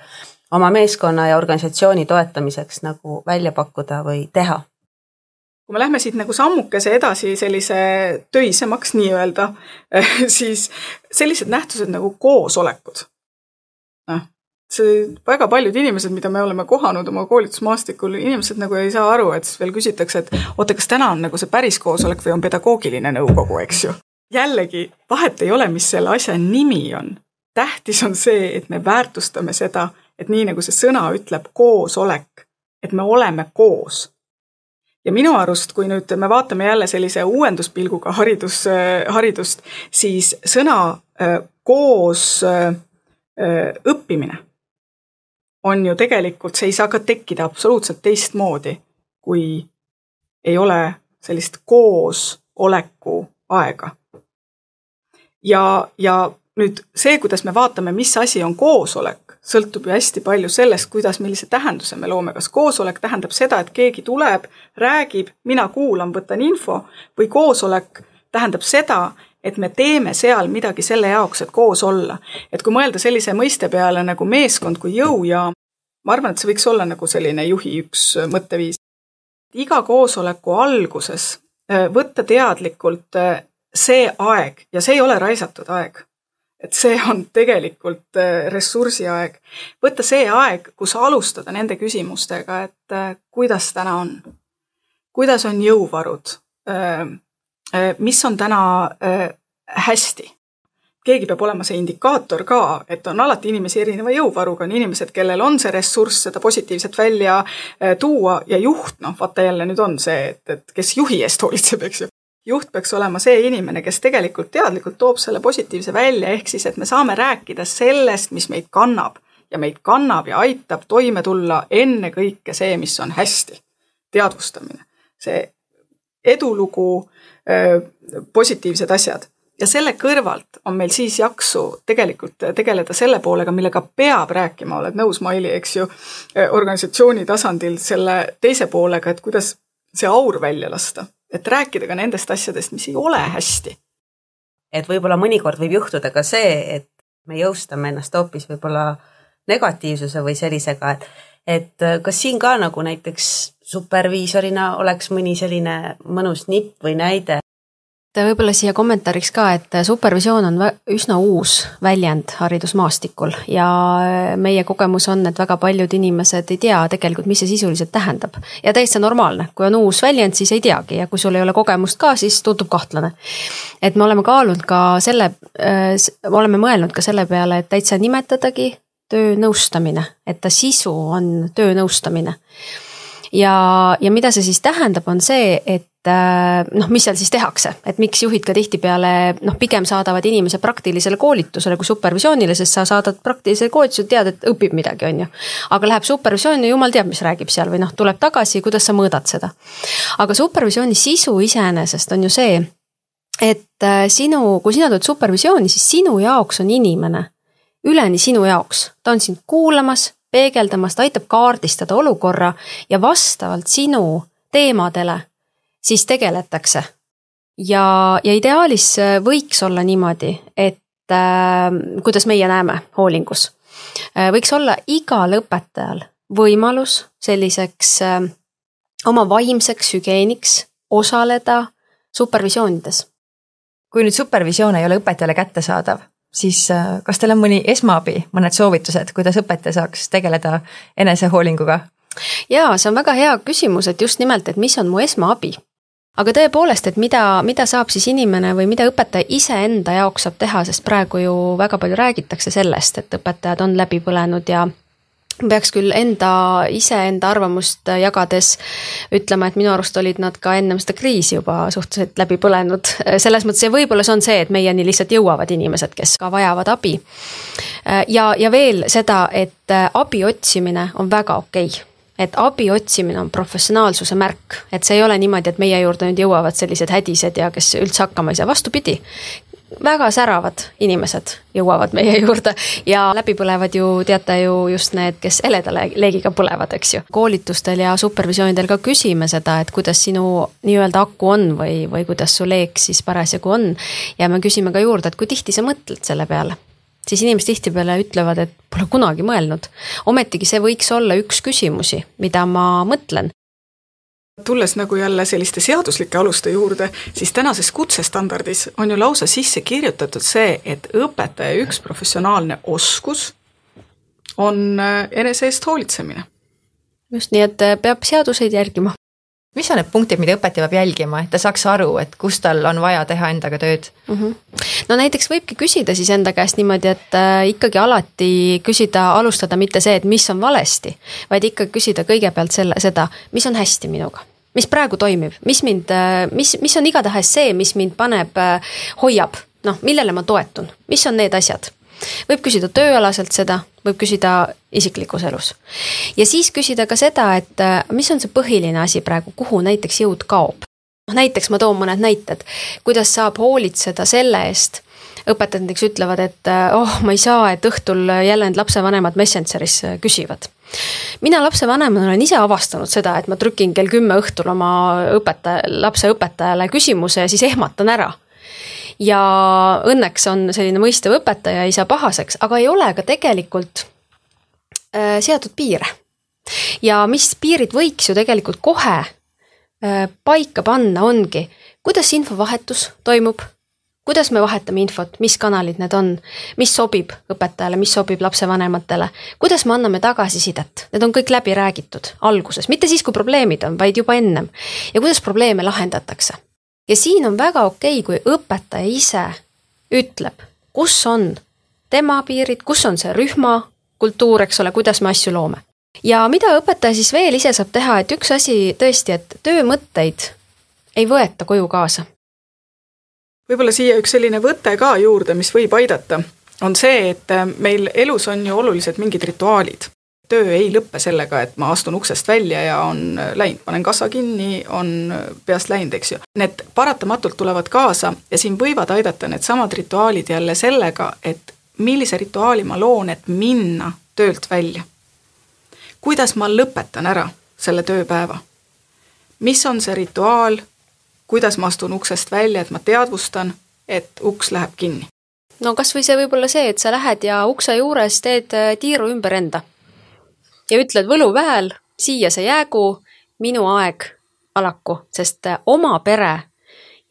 oma meeskonna ja organisatsiooni toetamiseks nagu välja pakkuda või teha? Kui me lähme siit nagu sammukese edasi sellise töisemaks nii-öelda, siis sellised nähtused nagu koosolekud. noh, see väga paljud inimesed, mida me oleme kohanud oma koolitusmaastikul, inimesed nagu ei saa aru, et siis veel küsitakse, et oota, kas täna on nagu see päris koosolek või on pedagoogiline nõukogu, eks ju. jällegi, vahet ei ole, mis selle asja nimi on. tähtis on see, et me väärtustame seda, et nii nagu see sõna ütleb, koosolek, et me oleme koos ja minu arust, kui nüüd me vaatame jälle sellise uuenduspilguga haridus, haridust, siis sõna äh, koos äh, õppimine on ju tegelikult, see ei saa ka tekkida absoluutselt teistmoodi, kui ei ole sellist koosoleku aega. ja, ja nüüd see, kuidas me vaatame, mis asi on koosolek, sõltub ju hästi palju sellest, kuidas, millise tähenduse me loome, kas koosolek tähendab seda, et keegi tuleb, räägib, mina kuulan, võtan info või koosolek tähendab seda, et me teeme seal midagi selle jaoks, et koos olla. et kui mõelda sellise mõiste peale nagu meeskond kui jõujaam, ma arvan, et see võiks olla nagu selline juhi üks mõtteviis. iga koosoleku alguses äh, võtta teadlikult äh, see aeg ja see ei ole raisatud aeg et see on tegelikult äh, ressursiaeg. võtta see aeg, kus alustada nende küsimustega, et äh, kuidas täna on, kuidas on jõuvarud, äh, mis on täna hästi. keegi peab olema see indikaator ka, et on alati inimesi erineva jõuvaruga, on inimesed, kellel on see ressurss seda positiivset välja tuua ja juht, noh, vaata jälle nüüd on see, et, et kes juhi eest hoolitseb, eks ju juht peaks olema see inimene, kes tegelikult teadlikult toob selle positiivse välja, ehk siis, et me saame rääkida sellest, mis meid kannab. Ja meid kannab ja aitab toime tulla ennekõike see, mis on hästi. teadvustamine, see edulugu, positiivsed asjad. Ja selle kõrvalt on meil siis jaksu tegelikult tegeleda selle poolega, millega peab rääkima, oled nõus, Maili, eks ju, organisatsiooni tasandil selle teise poolega, et kuidas see aur välja lasta et rääkida ka nendest asjadest, mis ei ole hästi. et võib-olla mõnikord võib juhtuda ka see, et me jõustame ennast hoopis võib-olla negatiivsuse või sellisega, et, et kas siin ka nagu näiteks superviisorina oleks mõni selline mõnus nipp või näide, võib-olla siia kommentaariks ka, et supervisioon on üsna uus väljend haridusmaastikul ja meie kogemus on, et väga paljud inimesed ei tea tegelikult, mis see sisuliselt tähendab. ja täitsa normaalne, kui on uus väljend, siis ei teagi ja kui sul ei ole kogemust ka, siis tundub kahtlane. et me oleme kaalunud ka selle äh,, oleme mõelnud ka selle peale, et täitsa nimetadagi töönõustamine, et ta sisu on töönõustamine ja, ja mida see siis tähendab, on see, et äh, noh, mis seal siis tehakse, et miks juhid ka tihtipeale noh, pigem saadavad inimese praktilisele koolitusele kui supervisioonile, sest sa saadad praktilisele koolitusele, tead, et õpib midagi, on ju. aga läheb supervisiooni, jumal teab, mis räägib seal või noh, tuleb tagasi, kuidas sa mõõdad seda. aga supervisiooni sisu iseenesest on ju see, et äh, sinu, kui sina tuled supervisiooni, siis sinu jaoks on inimene üleni sinu jaoks, ta on sind kuulamas, peegeldamas, ta aitab kaardistada olukorra ja vastavalt sinu teemadele siis tegeletakse. ja, ja ideaalis võiks olla niimoodi, et äh, kuidas meie näeme hoolingus äh,, võiks olla igal õpetajal võimalus selliseks äh, oma vaimseks hügieeniks osaleda supervisioonides. kui nüüd supervisioon ei ole õpetajale kättesaadav, siis äh, kas teil on mõni esmaabi, mõned soovitused, kuidas õpetaja saaks tegeleda enesehoolinguga? ja see on väga hea küsimus, et just nimelt, et mis on mu esmaabi aga tõepoolest, et mida, mida saab siis inimene või mida õpetaja iseenda jaoks saab teha, sest praegu ju väga palju räägitakse sellest, et õpetajad on läbi põlenud ja peaks küll enda, iseenda arvamust jagades ütlema, et minu arust olid nad ka ennem seda kriisi juba suhteliselt läbi põlenud. selles mõttes ja võib-olla see on see, et meieni lihtsalt jõuavad inimesed, kes ka vajavad abi. ja, ja veel seda, et abi otsimine on väga okei okay et abi otsimine on professionaalsuse märk, et see ei ole niimoodi, et meie juurde nüüd jõuavad sellised hädised ja kes üldse hakkama ei saa, vastupidi väga säravad inimesed jõuavad meie juurde ja läbi põlevad ju, teate ju just need, kes heleda leegiga põlevad, eks ju. koolitustel ja supervisioonidel ka küsime seda, et kuidas sinu nii-öelda aku on või, või kuidas su leek siis parasjagu on. ja me küsime ka juurde, et kui tihti sa mõtled selle peale siis inimesed tihtipeale ütlevad, et pole kunagi mõelnud. ometigi see võiks olla üks küsimusi, mida ma mõtlen tulles nagu jälle selliste seaduslike aluste juurde, siis tänases kutsestandardis on ju lausa sisse kirjutatud see, et õpetaja üks professionaalne oskus on äh, enese eest hoolitsemine. just nii, et äh, peab seaduseid järgima. Mis on need punktid, mida õpetaja peab jälgima, et ta saaks aru, et kus tal on vaja teha endaga tööd mm? -hmm. no näiteks võibki küsida siis enda käest niimoodi, et äh, ikkagi alati küsida, alustada mitte see, et mis on valesti, vaid ikkagi küsida kõigepealt selle, seda, mis on hästi minuga mis praegu toimib, mis mind, äh, mis, mis on igatahes see, mis mind paneb, äh, hoiab, noh, millele ma toetun, mis on need asjad võib küsida tööalaselt seda, võib küsida isiklikus elus. ja siis küsida ka seda, et äh, mis on see põhiline asi praegu, kuhu näiteks jõud kaob. noh, näiteks ma toon mõned näited, kuidas saab hoolitseda selle eest, õpetajad näiteks ütlevad, et oh, ma ei saa, et õhtul jälle need lapsevanemad Messengeris küsivad mina lapsevanemana olen ise avastanud seda, et ma trükin kell kümme õhtul oma õpetaja, lapse õpetajale küsimuse ja siis ehmatan ära ja õnneks on selline mõistev õpetaja, ei saa pahaseks, aga ei ole ka tegelikult äh, seatud piire. ja mis piirid võiks ju tegelikult kohe äh, paika panna, ongi, kuidas infovahetus toimub kuidas me vahetame infot, mis kanalid need on, mis sobib õpetajale, mis sobib lapsevanematele, kuidas me anname tagasisidet, need on kõik läbi räägitud alguses, mitte siis, kui probleemid on, vaid juba ennem. ja kuidas probleeme lahendatakse. Ja siin on väga okei okay,, kui õpetaja ise ütleb, kus on tema piirid, kus on see rühma kultuur, eks ole, kuidas me asju loome. ja mida õpetaja siis veel ise saab teha, et üks asi tõesti, et töömõtteid ei võeta koju kaasa võib-olla siia üks selline võte ka juurde, mis võib aidata, on see, et meil elus on ju olulised mingid rituaalid. Töö ei lõppe sellega, et ma astun uksest välja ja on läinud, panen kassa kinni, on peast läinud, eks ju. Need paratamatult tulevad kaasa ja siin võivad aidata needsamad rituaalid jälle sellega, et millise rituaali ma loon, et minna töölt välja. kuidas ma lõpetan ära selle tööpäeva? mis on see rituaal, kuidas ma astun uksest välja, et ma teadvustan, et uks läheb kinni. no kasvõi see võib olla see, et sa lähed ja ukse juures teed äh, tiiru ümber enda ja ütled võluväel, siia see jäägu, minu aeg alaku, sest äh, oma pere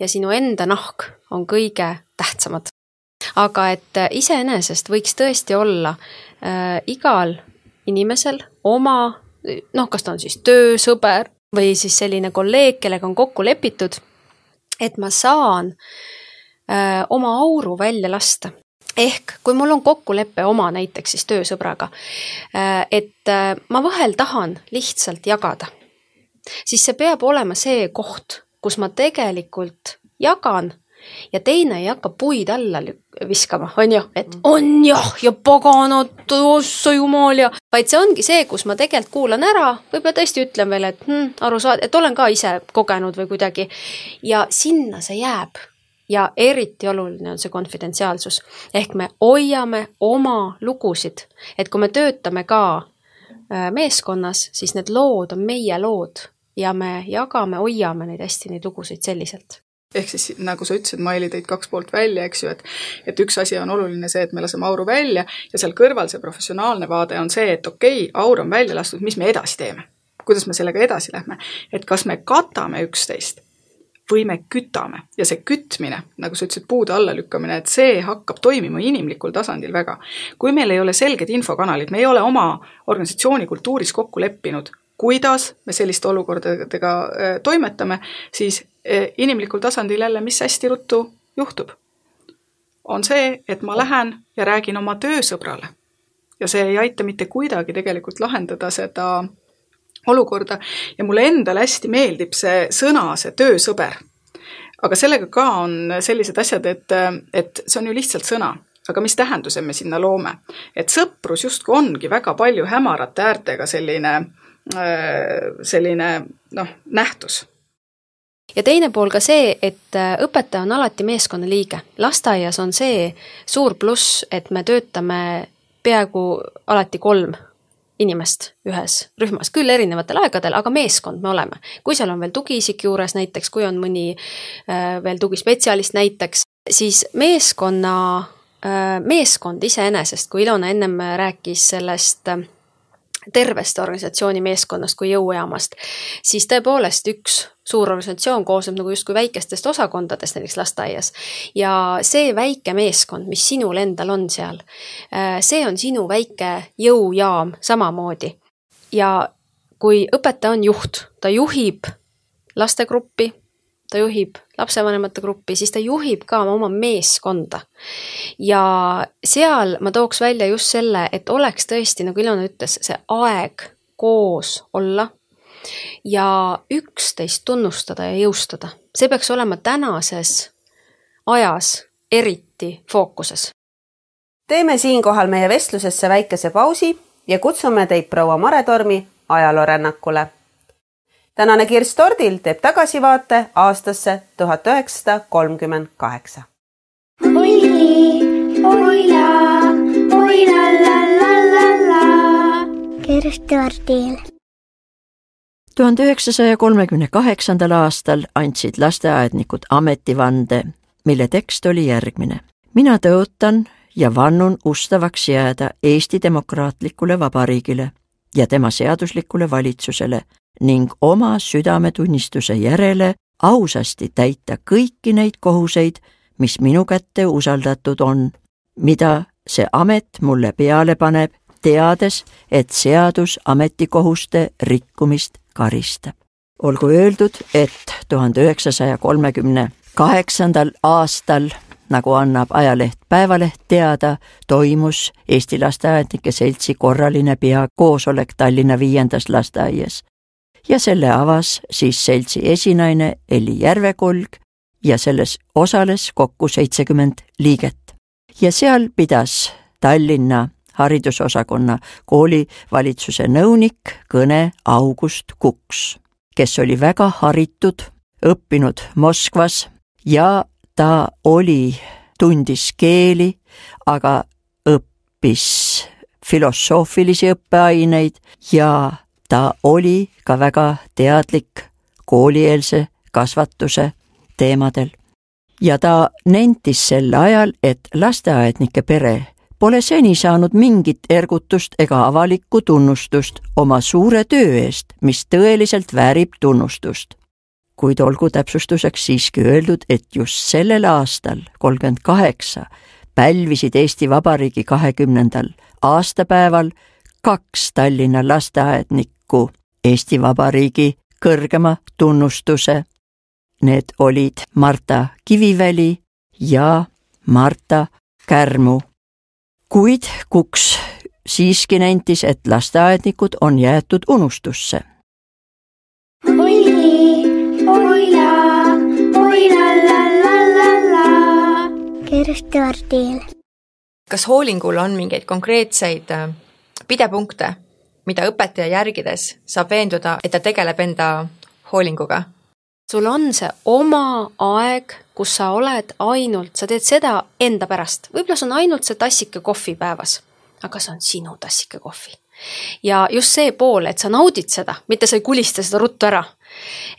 ja sinu enda nahk on kõige tähtsamad. aga et äh, iseenesest võiks tõesti olla äh, igal inimesel oma noh, kas ta on siis töösõber, või siis selline kolleeg, kellega on kokku lepitud, et ma saan öö, äh, oma auru välja lasta. Ehk kui mul on kokkulepe oma näiteks siis töösõbraga, äh, et äh, ma vahel tahan lihtsalt jagada, siis see peab olema see koht, kus ma tegelikult jagan ja teine ei hakka puid alla viskama, on ju, et mm. on jah ja paganat, ossa jumal ja, vaid see ongi see, kus ma tegelikult kuulan ära, võib-olla tõesti ütlen veel, et hm, aru saad, et olen ka ise kogenud või kuidagi ja sinna see jääb ja eriti oluline on see konfidentsiaalsus. ehk me hoiame oma lugusid, et kui me töötame ka äh, meeskonnas, siis need lood on meie lood ja me jagame, hoiame neid hästi, neid lugusid selliselt ehk siis nagu sa ütlesid, Maili tõid kaks poolt välja, eks ju, et et üks asi on oluline see, et me laseme auru välja ja seal kõrval see professionaalne vaade on see, et okei okay,, aur on välja lastud, mis me edasi teeme? kuidas me sellega edasi lähme? et kas me katame üksteist või me kütame ja see kütmine, nagu sa ütlesid, puude allalükkamine, et see hakkab toimima inimlikul tasandil väga. kui meil ei ole selged infokanalid, me ei ole oma organisatsiooni kultuuris kokku leppinud, kuidas me selliste olukordadega äh, toimetame, siis äh, inimlikul tasandil jälle, mis hästi ruttu juhtub, on see, et ma lähen ja räägin oma töösõbrale. ja see ei aita mitte kuidagi tegelikult lahendada seda olukorda ja mulle endale hästi meeldib see sõna, see töösõber. aga sellega ka on sellised asjad, et, et see on ju lihtsalt sõna, aga mis tähenduse me sinna loome. et sõprus justkui ongi väga palju hämarate äärtega selline, selline noh, nähtus ja teine pool ka see, et õpetaja on alati meeskonna liige. lasteaias on see suur pluss, et me töötame peaaegu alati kolm inimest ühes rühmas, küll erinevatel aegadel, aga meeskond me oleme. kui seal on veel tugiisik juures näiteks, kui on mõni äh, veel tugispetsialist näiteks, siis meeskonna äh,, meeskond iseenesest, kui Ilona ennem rääkis sellest äh, tervest organisatsiooni meeskonnast kui jõujaamast, siis tõepoolest üks suur organisatsioon koosneb nagu justkui väikestest osakondadest näiteks lasteaias. ja see väike meeskond, mis sinul endal on seal, äh, see on sinu väike jõujaam samamoodi. ja kui õpetaja on juht, ta juhib lastegruppi, ta juhib lapsevanemate gruppi, siis ta juhib ka oma meeskonda. ja seal ma tooks välja just selle, et oleks tõesti, nagu Ilona ütles, see aeg koos olla ja üksteist tunnustada ja jõustada. see peaks olema tänases ajas eriti fookuses. teeme siinkohal meie vestlusesse väikese pausi ja kutsume teid proua Mare Tormi ajaloorännakule tänane Kirst Tordil teeb tagasivaate aastasse tuhat üheksasada kolmkümmend kaheksa. oi, oi la, oi la la la la la. Kirst Tordil. tuhande üheksasaja kolmekümne kaheksandal aastal andsid lasteaednikud ametivande, mille tekst oli järgmine. mina tõotan ja vannun ustavaks jääda Eesti Demokraatlikule Vabariigile ja tema seaduslikule valitsusele ning oma südametunnistuse järele ausasti täita kõiki neid kohuseid, mis minu kätte usaldatud on, mida see amet mulle peale paneb, teades, et seadus ametikohuste rikkumist karistab. olgu öeldud, et tuhande üheksasaja kolmekümne kaheksandal aastal nagu annab ajaleht Päevaleht teada, toimus Eesti Lasteaednike Seltsi korraline peakoosolek Tallinna viiendas lasteaias ja selle avas siis seltsi esinaine Elli Järvekolg ja selles osales kokku seitsekümmend liiget. ja seal pidas Tallinna haridusosakonna koolivalitsuse nõunik kõne August Kuks, kes oli väga haritud, õppinud Moskvas ja ta oli, tundis keeli, aga õppis filosoofilisi õppeaineid ja ta oli ka väga teadlik koolieelse kasvatuse teemadel. ja ta nentis sel ajal, et lasteaednike pere pole seni saanud mingit ergutust ega avalikku tunnustust oma suure töö eest, mis tõeliselt väärib tunnustust. Kuid olgu täpsustuseks siiski öeldud, et just sellel aastal, kolmkümmend kaheksa, pälvisid Eesti Vabariigi kahekümnendal aastapäeval kaks Tallinna lasteaednikku Eesti Vabariigi kõrgema tunnustuse. Need olid Marta Kiviväli ja Marta Kärmu. kuid Kuks siiski nentis, et lasteaednikud on jäetud unustusse. Oi la la la la la. Kirsti Ordil. kas hoolingul on mingeid konkreetseid äh, pidepunkte, mida õpetaja järgides saab veenduda, et ta tegeleb enda hoolinguga? sul on see oma aeg, kus sa oled ainult, sa teed seda enda pärast. võib-olla see on ainult see tassike kohvi päevas, aga see on sinu tassike kohvi. Ja just see pool, et sa naudid seda, mitte sa ei kulista seda ruttu ära,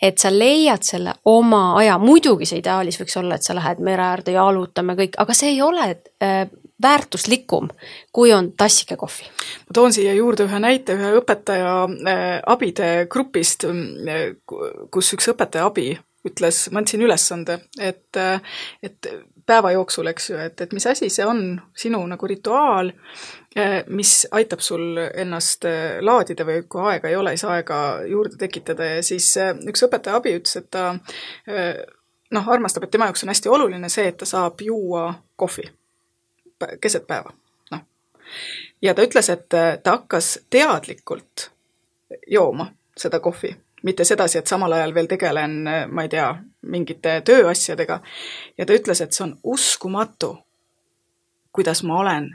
et sa leiad selle oma aja, muidugi see ideaalis võiks olla, et sa lähed mere äärde, jalutame kõik, aga see ei ole äh, väärtuslikum, kui on tassike kohvi. ma toon siia juurde ühe näite ühe õpetaja äh, abide grupist, äh, kus üks õpetaja abi ütles, ma andsin ülesande, et, äh, et päeva jooksul, eks ju, et, et mis asi see on, sinu nagu rituaal, mis aitab sul ennast laadida või kui aega ei ole, siis aega juurde tekitada ja siis üks õpetaja abi ütles, et ta noh, armastab, et tema jaoks on hästi oluline see, et ta saab juua kohvi keset päeva, noh. ja ta ütles, et äh, ta hakkas teadlikult jooma seda kohvi, mitte sedasi, et samal ajal veel tegelen, äh, ma ei tea, mingite tööasjadega. ja ta ütles, et see on uskumatu, kuidas ma olen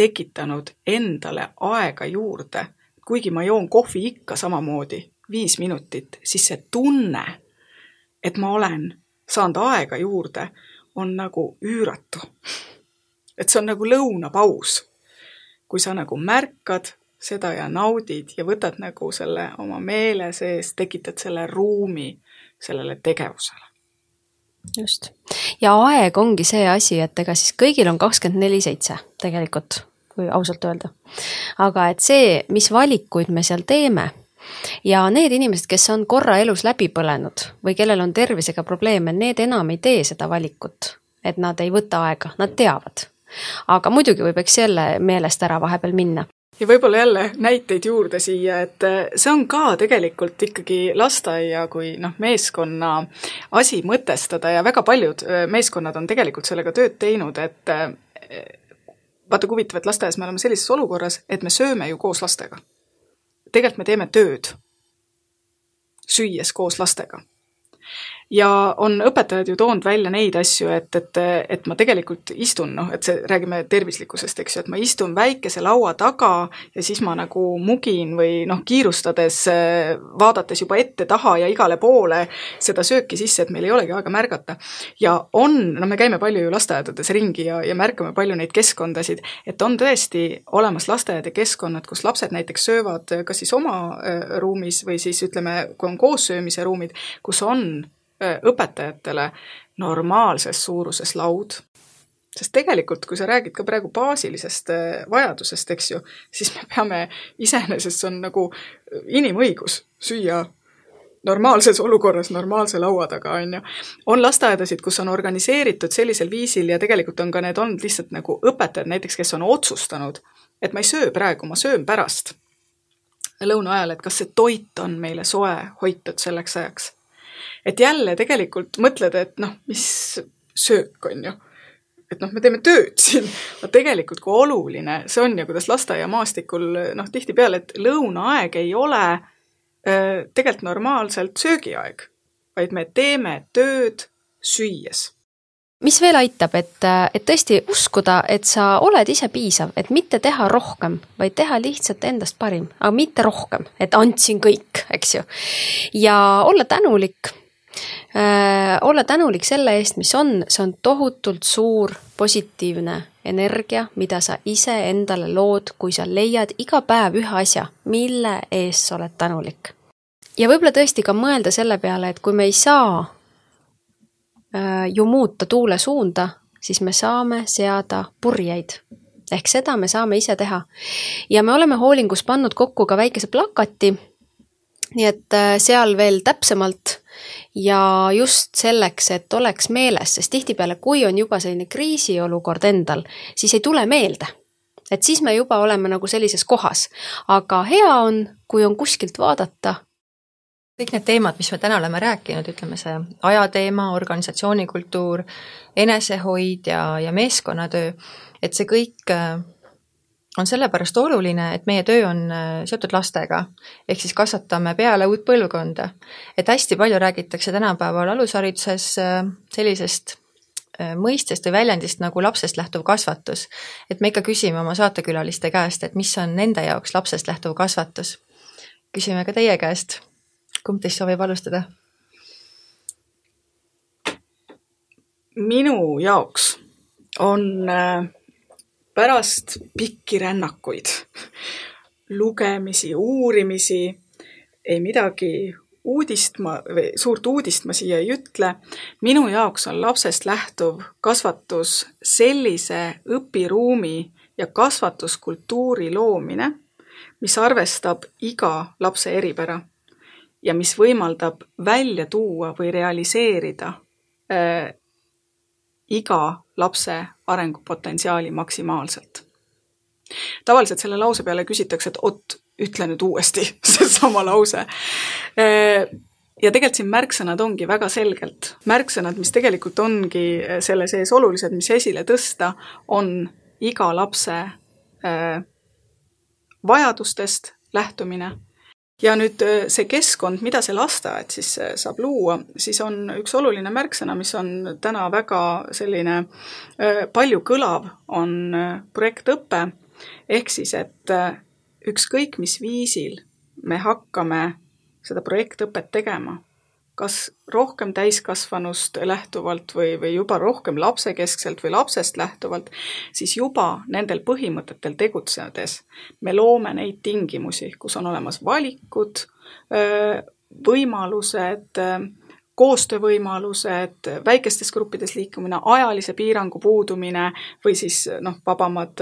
tekitanud endale aega juurde, kuigi ma joon kohvi ikka samamoodi, viis minutit, siis see tunne, et ma olen saanud aega juurde, on nagu üüratu et see on nagu lõunapaus. kui sa nagu märkad seda ja naudid ja võtad nagu selle oma meele sees, tekitad selle ruumi sellele tegevusele. just. ja aeg ongi see asi, et ega siis kõigil on kakskümmend neli seitse tegelikult, kui ausalt öelda. aga et see, mis valikuid me seal teeme ja need inimesed, kes on korra elus läbi põlenud või kellel on tervisega probleeme, need enam ei tee seda valikut, et nad ei võta aega, nad teavad, aga muidugi võib eks jälle meelest ära vahepeal minna ja võib-olla jälle näiteid juurde siia, et äh, see on ka tegelikult ikkagi lasteaia kui noh, meeskonna asi mõtestada ja väga paljud äh, meeskonnad on tegelikult sellega tööd teinud, et äh, vaata kui huvitav, et lasteaias me oleme sellises olukorras, et me sööme ju koos lastega. tegelikult me teeme tööd, süües koos lastega ja on õpetajad ju toonud välja neid asju, et, et, et ma tegelikult istun, noh, et see, räägime tervislikkusest, eks ju, et ma istun väikese laua taga ja siis ma nagu mugin või noh, kiirustades, vaadates juba ette-taha ja igale poole seda sööki sisse, et meil ei olegi aega märgata. ja on, no me käime palju ju lasteaedades ringi ja, ja märkame palju neid keskkondasid, et on tõesti olemas lasteaed ja keskkonnad, kus lapsed näiteks söövad kas siis oma äh, ruumis või siis ütleme, kui on koossöömise ruumid, kus on Äh, õpetajatele normaalses suuruses laud, sest tegelikult, kui sa räägid ka praegu baasilisest vajadusest, eks ju, siis me peame, iseenesest see on nagu inimõigus süüa normaalses olukorras normaalse laua taga, on ju. on lasteaedasid, kus on organiseeritud sellisel viisil ja tegelikult on ka need olnud lihtsalt nagu õpetajad näiteks, kes on otsustanud, et ma ei söö praegu, ma söön pärast. Lõuna ajal, et kas see toit on meile soe hoitud selleks ajaks et jälle tegelikult mõtled, et noh, mis söök on ju. et noh, me teeme tööd siin, aga tegelikult kui oluline see on ja kuidas lasteaiamaastikul noh, tihtipeale, et lõunaaeg ei ole tegelikult normaalselt söögiaeg, vaid me teeme tööd süües mis veel aitab, et, et tõesti uskuda, et sa oled ise piisav, et mitte teha rohkem, vaid teha lihtsalt endast parim, aga mitte rohkem, et andsin kõik, eks ju. ja olla tänulik olla tänulik selle eest, mis on, see on tohutult suur positiivne energia, mida sa ise endale lood, kui sa leiad iga päev ühe asja, mille eest sa oled tänulik. ja võib-olla tõesti ka mõelda selle peale, et kui me ei saa äh, ju muuta tuule suunda, siis me saame seada purjeid ehk seda me saame ise teha. ja me oleme Hoolingus pannud kokku ka väikese plakati, nii et äh, seal veel täpsemalt ja just selleks, et oleks meeles, sest tihtipeale, kui on juba selline kriisiolukord endal, siis ei tule meelde. et siis me juba oleme nagu sellises kohas, aga hea on, kui on kuskilt vaadata. kõik need teemad, mis me täna oleme rääkinud, ütleme see ajateema, organisatsioonikultuur, enesehoid ja, ja meeskonnatöö, et see kõik on sellepärast oluline, et meie töö on äh, seotud lastega, ehk siis kasvatame peale uut põlvkonda. et hästi palju räägitakse tänapäeval alushariduses äh, sellisest äh, mõistest või väljendist nagu lapsest lähtuv kasvatus. et me ikka küsime oma saatekülaliste käest, et mis on nende jaoks lapsest lähtuv kasvatus. küsime ka teie käest, kumb teist soovib alustada? minu jaoks on äh pärast pikki rännakuid, lugemisi, uurimisi, ei midagi uudist ma või suurt uudist ma siia ei ütle. minu jaoks on lapsest lähtuv kasvatus sellise õpiruumi ja kasvatuskultuuri loomine, mis arvestab iga lapse eripära ja mis võimaldab välja tuua või realiseerida äh, iga lapse arengupotentsiaali maksimaalselt. tavaliselt selle lause peale küsitakse, et oot, ütle nüüd uuesti seesama lause. Ja tegelikult siin märksõnad ongi väga selgelt, märksõnad, mis tegelikult ongi selle sees olulised, mis esile tõsta, on iga lapse äh, vajadustest lähtumine ja nüüd äh, see keskkond, mida see lasteaed siis äh, saab luua, siis on üks oluline märksõna, mis on täna väga selline äh, palju kõlav, on projektõpe, ehk siis, et ükskõik mis viisil me hakkame seda projektõpet tegema kas rohkem täiskasvanust lähtuvalt või, või juba rohkem lapsekeskselt või lapsest lähtuvalt, siis juba nendel põhimõtetel tegutsedes me loome neid tingimusi, kus on olemas valikud, võimalused, koostöövõimalused, väikestes gruppides liikumine, ajalise piirangu puudumine või siis noh, vabamad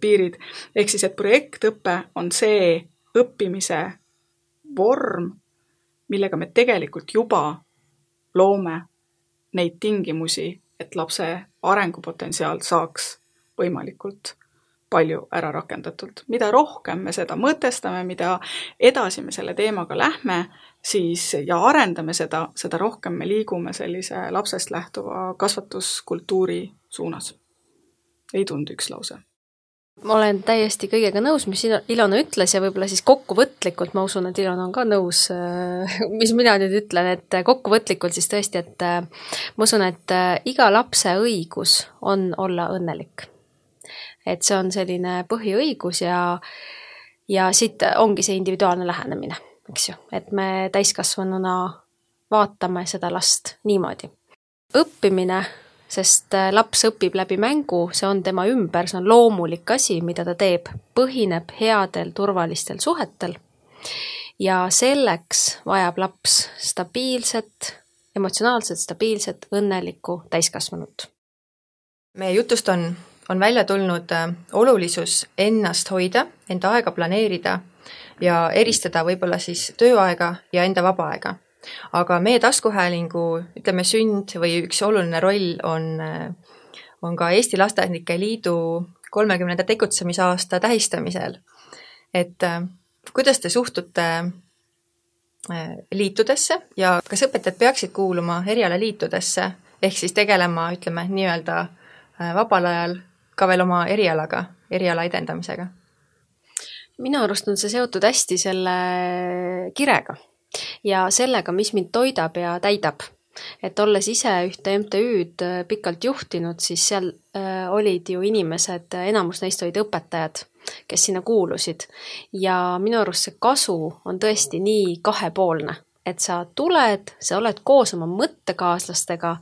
piirid. ehk siis, et projektõpe on see õppimise vorm, millega me tegelikult juba loome neid tingimusi, et lapse arengupotentsiaal saaks võimalikult palju ära rakendatult. mida rohkem me seda mõtestame, mida edasi me selle teemaga lähme, siis ja arendame seda, seda rohkem me liigume sellise lapsest lähtuva kasvatuskultuuri suunas. ei tundu üks lause ma olen täiesti kõigega nõus, mis Ilona ütles ja võib-olla siis kokkuvõtlikult, ma usun, et Ilona on ka nõus, äh, mis mina nüüd ütlen, et kokkuvõtlikult siis tõesti, et äh, ma usun, et äh, iga lapse õigus on olla õnnelik. et see on selline põhiõigus ja, ja siit ongi see individuaalne lähenemine, eks ju, et me täiskasvanuna vaatame seda last niimoodi. õppimine sest äh, laps õpib läbi mängu, see on tema ümber, see on loomulik asi, mida ta teeb, põhineb headel turvalistel suhetel. ja selleks vajab laps stabiilset, emotsionaalselt stabiilset, õnnelikku täiskasvanut. meie jutust on, on välja tulnud äh, olulisus ennast hoida, enda aega planeerida ja eristada võib-olla siis tööaega ja enda vaba aega aga meie taskuhäälingu, ütleme, sünd või üks oluline roll on, on ka Eesti Lasteaednike Liidu kolmekümnenda tegutsemisaasta tähistamisel. et kuidas te suhtute äh, liitudesse ja kas õpetajad peaksid kuuluma erialaliitudesse ehk siis tegelema, ütleme nii-öelda äh, vabal ajal ka veel oma erialaga, eriala edendamisega? minu arust on see seotud hästi selle kirega ja sellega, mis mind toidab ja täidab. et olles ise ühte MTÜ-d äh, pikalt juhtinud, siis seal äh, olid ju inimesed, enamus neist olid õpetajad, kes sinna kuulusid. ja minu arust see kasu on tõesti nii kahepoolne, et sa tuled, sa oled koos oma mõttekaaslastega,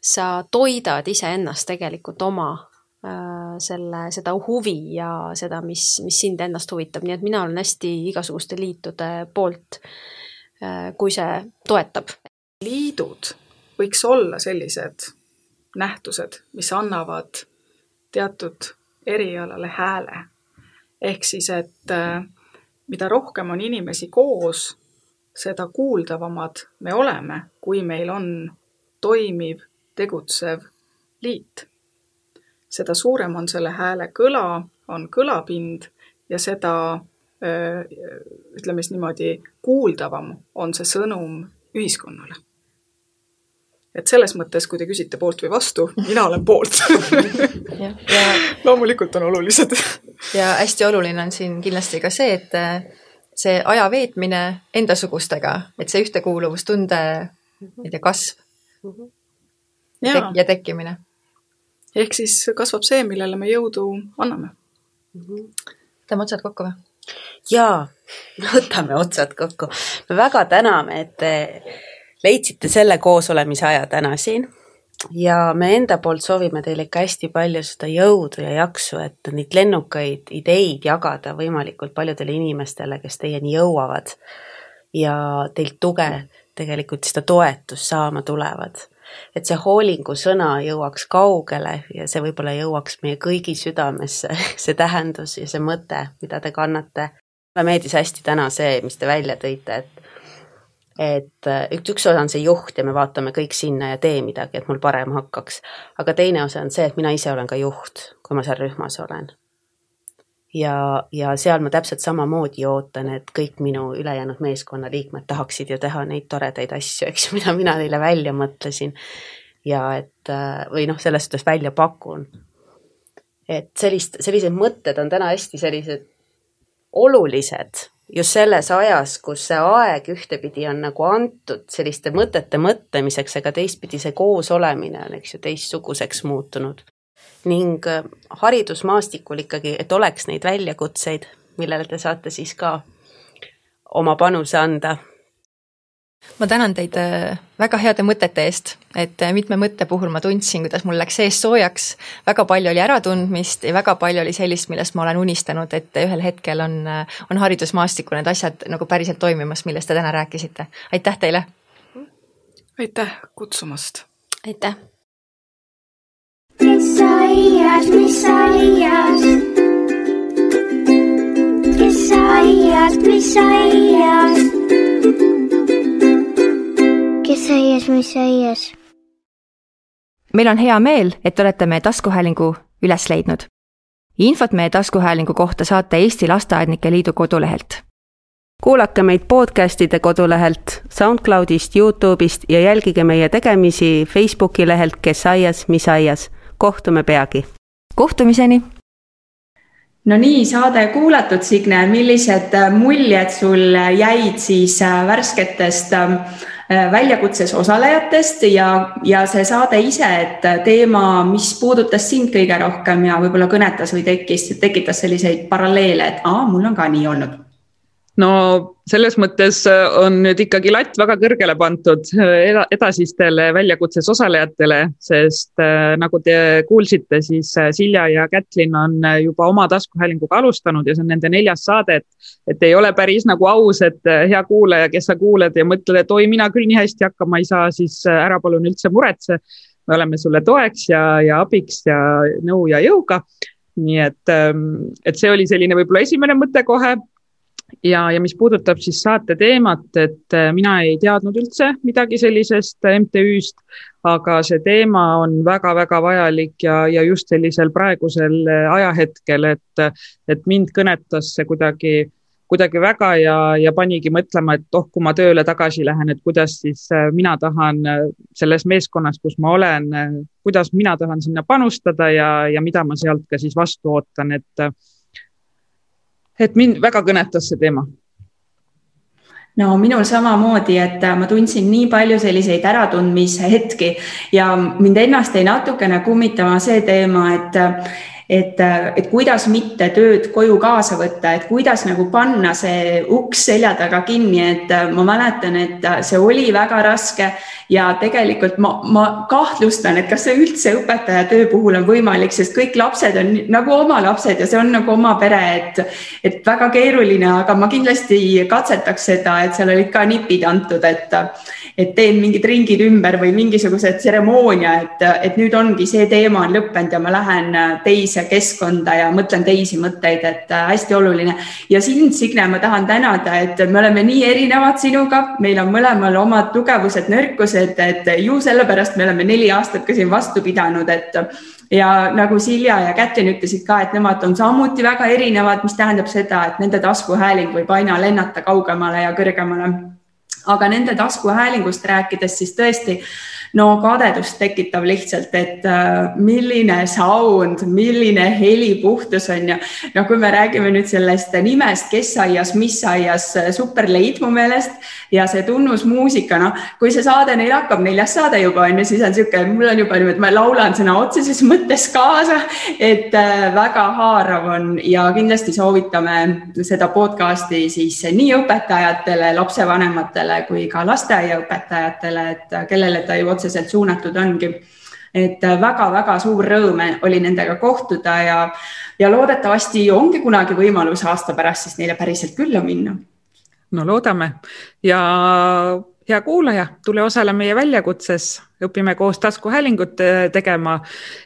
sa toidad iseennast tegelikult oma äh, selle, seda huvi ja seda, mis, mis sind ennast huvitab, nii et mina olen hästi igasuguste liitude poolt äh, Äh, kui see toetab. liidud võiks olla sellised nähtused, mis annavad teatud erialale hääle. ehk siis, et äh, mida rohkem on inimesi koos, seda kuuldavamad me oleme, kui meil on toimiv, tegutsev liit. seda suurem on selle hääle kõla, on kõlapind ja seda ütleme siis niimoodi, kuuldavam on see sõnum ühiskonnale. et selles mõttes, kui te küsite poolt või vastu, mina olen poolt ja, loomulikult on olulised. ja hästi oluline on siin kindlasti ka see, et see aja veetmine endasugustega, et see ühtekuuluvustunde, ma ei tea, kasv ja, tek ja tekkimine. ehk siis kasvab see, millele me jõudu anname. võtame otsad kokku või? Jaa, võtame otsad kokku. me väga täname, et te leidsite selle koosolemise aja täna siin ja me enda poolt soovime teile ikka hästi palju seda jõudu ja jaksu, et neid lennukaid ideid jagada võimalikult paljudele inimestele, kes teieni jõuavad. ja teilt tuge tegelikult seda toetust saama tulevad. Et see hoolingu sõna jõuaks kaugele ja see võib-olla jõuaks meie kõigi südamesse, see tähendus ja see mõte, mida te kannate. mulle meeldis hästi täna see, mis te välja tõite, et et üks, üks osa on see juht ja me vaatame kõik sinna ja tee midagi, et mul parem hakkaks. aga teine osa on see, et mina ise olen ka juht, kui ma seal rühmas olen ja, ja seal ma täpselt samamoodi ootan, et kõik minu ülejäänud meeskonnaliikmed tahaksid ju teha neid toredaid asju, eks ju, mida mina neile välja mõtlesin. ja et või noh, selles suhtes välja pakun. et sellist, sellised mõtted on täna hästi sellised olulised just selles ajas, kus see aeg ühtepidi on nagu antud selliste mõtete mõtlemiseks, aga teistpidi see koosolemine on, eks ju, teistsuguseks muutunud ning äh, haridusmaastikul ikkagi, et oleks neid väljakutseid, millele te saate siis ka oma panuse anda. ma tänan teid äh, väga heade mõtete eest, et äh, mitme mõtte puhul ma tundsin, kuidas mul läks sees soojaks, väga palju oli äratundmist ja väga palju oli sellist, millest ma olen unistanud, et ühel hetkel on, on haridusmaastikul need asjad nagu päriselt toimimas, millest te täna rääkisite. aitäh teile! aitäh kutsumast! aitäh! Kes aias, mis aias? kes aias, mis aias? kes aias, mis aias? meil on hea meel, et olete meie taskuhäälingu üles leidnud. infot meie taskuhäälingu kohta saate Eesti Lasteaednike Liidu kodulehelt. kuulake meid podcastide kodulehelt, SoundCloudist, Youtube'ist ja jälgige meie tegemisi Facebooki lehelt Kes aias, mis aias kohtume peagi. kohtumiseni. no nii, saade kuulatud, Signe, millised muljed sul jäid siis äh, värsketest äh, väljakutses osalejatest ja, ja see saade ise, et teema, mis puudutas sind kõige rohkem ja võib-olla kõnetas või tekkis, tekitas selliseid paralleele, et aa, mul on ka nii olnud no selles mõttes äh, on nüüd ikkagi latt väga kõrgele pandud äh, edasistele väljakutses osalejatele, sest äh, nagu te kuulsite, siis Silja ja Kätlin on juba oma taskuhäälinguga alustanud ja see on nende neljas saade, et, et ei ole päris nagu aus, et hea kuulaja, kes sa kuuled ja mõtled, et oi, mina küll nii hästi hakkama ei saa, siis ära palun üldse muretse. me oleme sulle toeks ja, ja abiks ja nõu ja jõuga nii et, ähm, et see oli selline võib-olla esimene mõte kohe ja, ja mis puudutab siis saate teemat, et äh, mina ei teadnud üldse midagi sellisest MTÜ-st, aga see teema on väga-väga vajalik ja, ja just sellisel praegusel äh, ajahetkel, et, et mind kõnetas see kuidagi, kuidagi väga ja, ja panigi mõtlema, et oh, kui ma tööle tagasi lähen, et kuidas siis äh, mina tahan selles meeskonnas, kus ma olen, kuidas mina tahan sinna panustada ja, ja mida ma sealt ka siis vastu ootan, et et mind väga kõnetas see teema. No minul samamoodi, et ma tundsin nii palju selliseid äratundmise hetki ja mind ennast jäi natukene kummitama see teema, et et, et kuidas mitte tööd koju kaasa võtta, et kuidas nagu panna see uks selja taga kinni, et ma mäletan, et see oli väga raske ja tegelikult ma, ma kahtlustan, et kas see üldse õpetaja töö puhul on võimalik, sest kõik lapsed on nagu oma lapsed ja see on nagu oma pere, et, et väga keeruline, aga ma kindlasti katsetaks seda, et seal olid ka nipid antud, et et teen mingid ringid ümber või mingisuguse tseremoonia, et, et nüüd ongi see teema on lõppenud ja ma lähen teise keskkonda ja mõtlen teisi mõtteid, et äh, hästi oluline. ja sind, Signe, ma tahan tänada, et me oleme nii erinevad sinuga, meil on mõlemal omad tugevused, nõrkused, et ju sellepärast me oleme neli aastat ka siin vastu pidanud, et ja nagu Silja ja Kätlin ütlesid ka, et nemad on samuti väga erinevad, mis tähendab seda, et nende taskuhääling võib aina lennata kaugemale ja kõrgemale aga nende taskuhäälingust rääkides, siis tõesti no kadedust tekitav lihtsalt, et äh, milline sound, milline helipuhtus on ju. no kui me räägime nüüd sellest nimest, kes aias, mis aias, super leid mu meelest ja see tunnusmuusika, noh, kui see saade neil hakkab, neljas saade juba on ju, siis on niisugune, mul on juba niimoodi, ma laulan sõna otseses mõttes kaasa, et äh, väga haarav on ja kindlasti soovitame seda podcast'i siis nii õpetajatele, lapsevanematele kui ka lasteaiaõpetajatele, et kellele ta ju otseselt otseselt suunatud ongi. et väga-väga suur rõõm oli nendega kohtuda ja, ja loodetavasti ongi kunagi võimalus aasta pärast siis neile päriselt külla minna. No loodame. Ja hea kuulaja, tule osale meie väljakutses, õpime koos taskuhäälingut tegema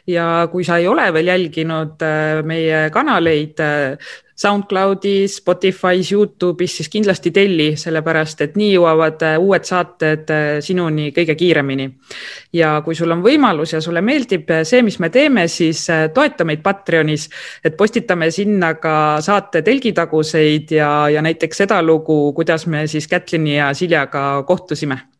ja kui sa ei ole veel jälginud äh, meie kanaleid äh, SoundCloudis, Spotify's, Youtube'is, siis kindlasti telli, sellepärast et nii jõuavad äh, uued saated sinuni kõige kiiremini. ja kui sul on võimalus ja sulle meeldib see, mis me teeme, siis toeta meid Patreonis, et postitame sinna ka saate telgitaguseid ja, ja näiteks seda lugu, kuidas me siis Kätlini ja Siljaga kohtusime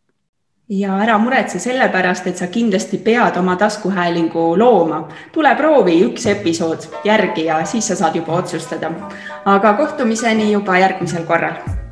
ja ära muretse selle pärast, et sa kindlasti pead oma taskuhäälingu looma. tule proovi üks episood järgi ja siis sa saad juba otsustada. aga kohtumiseni juba järgmisel korral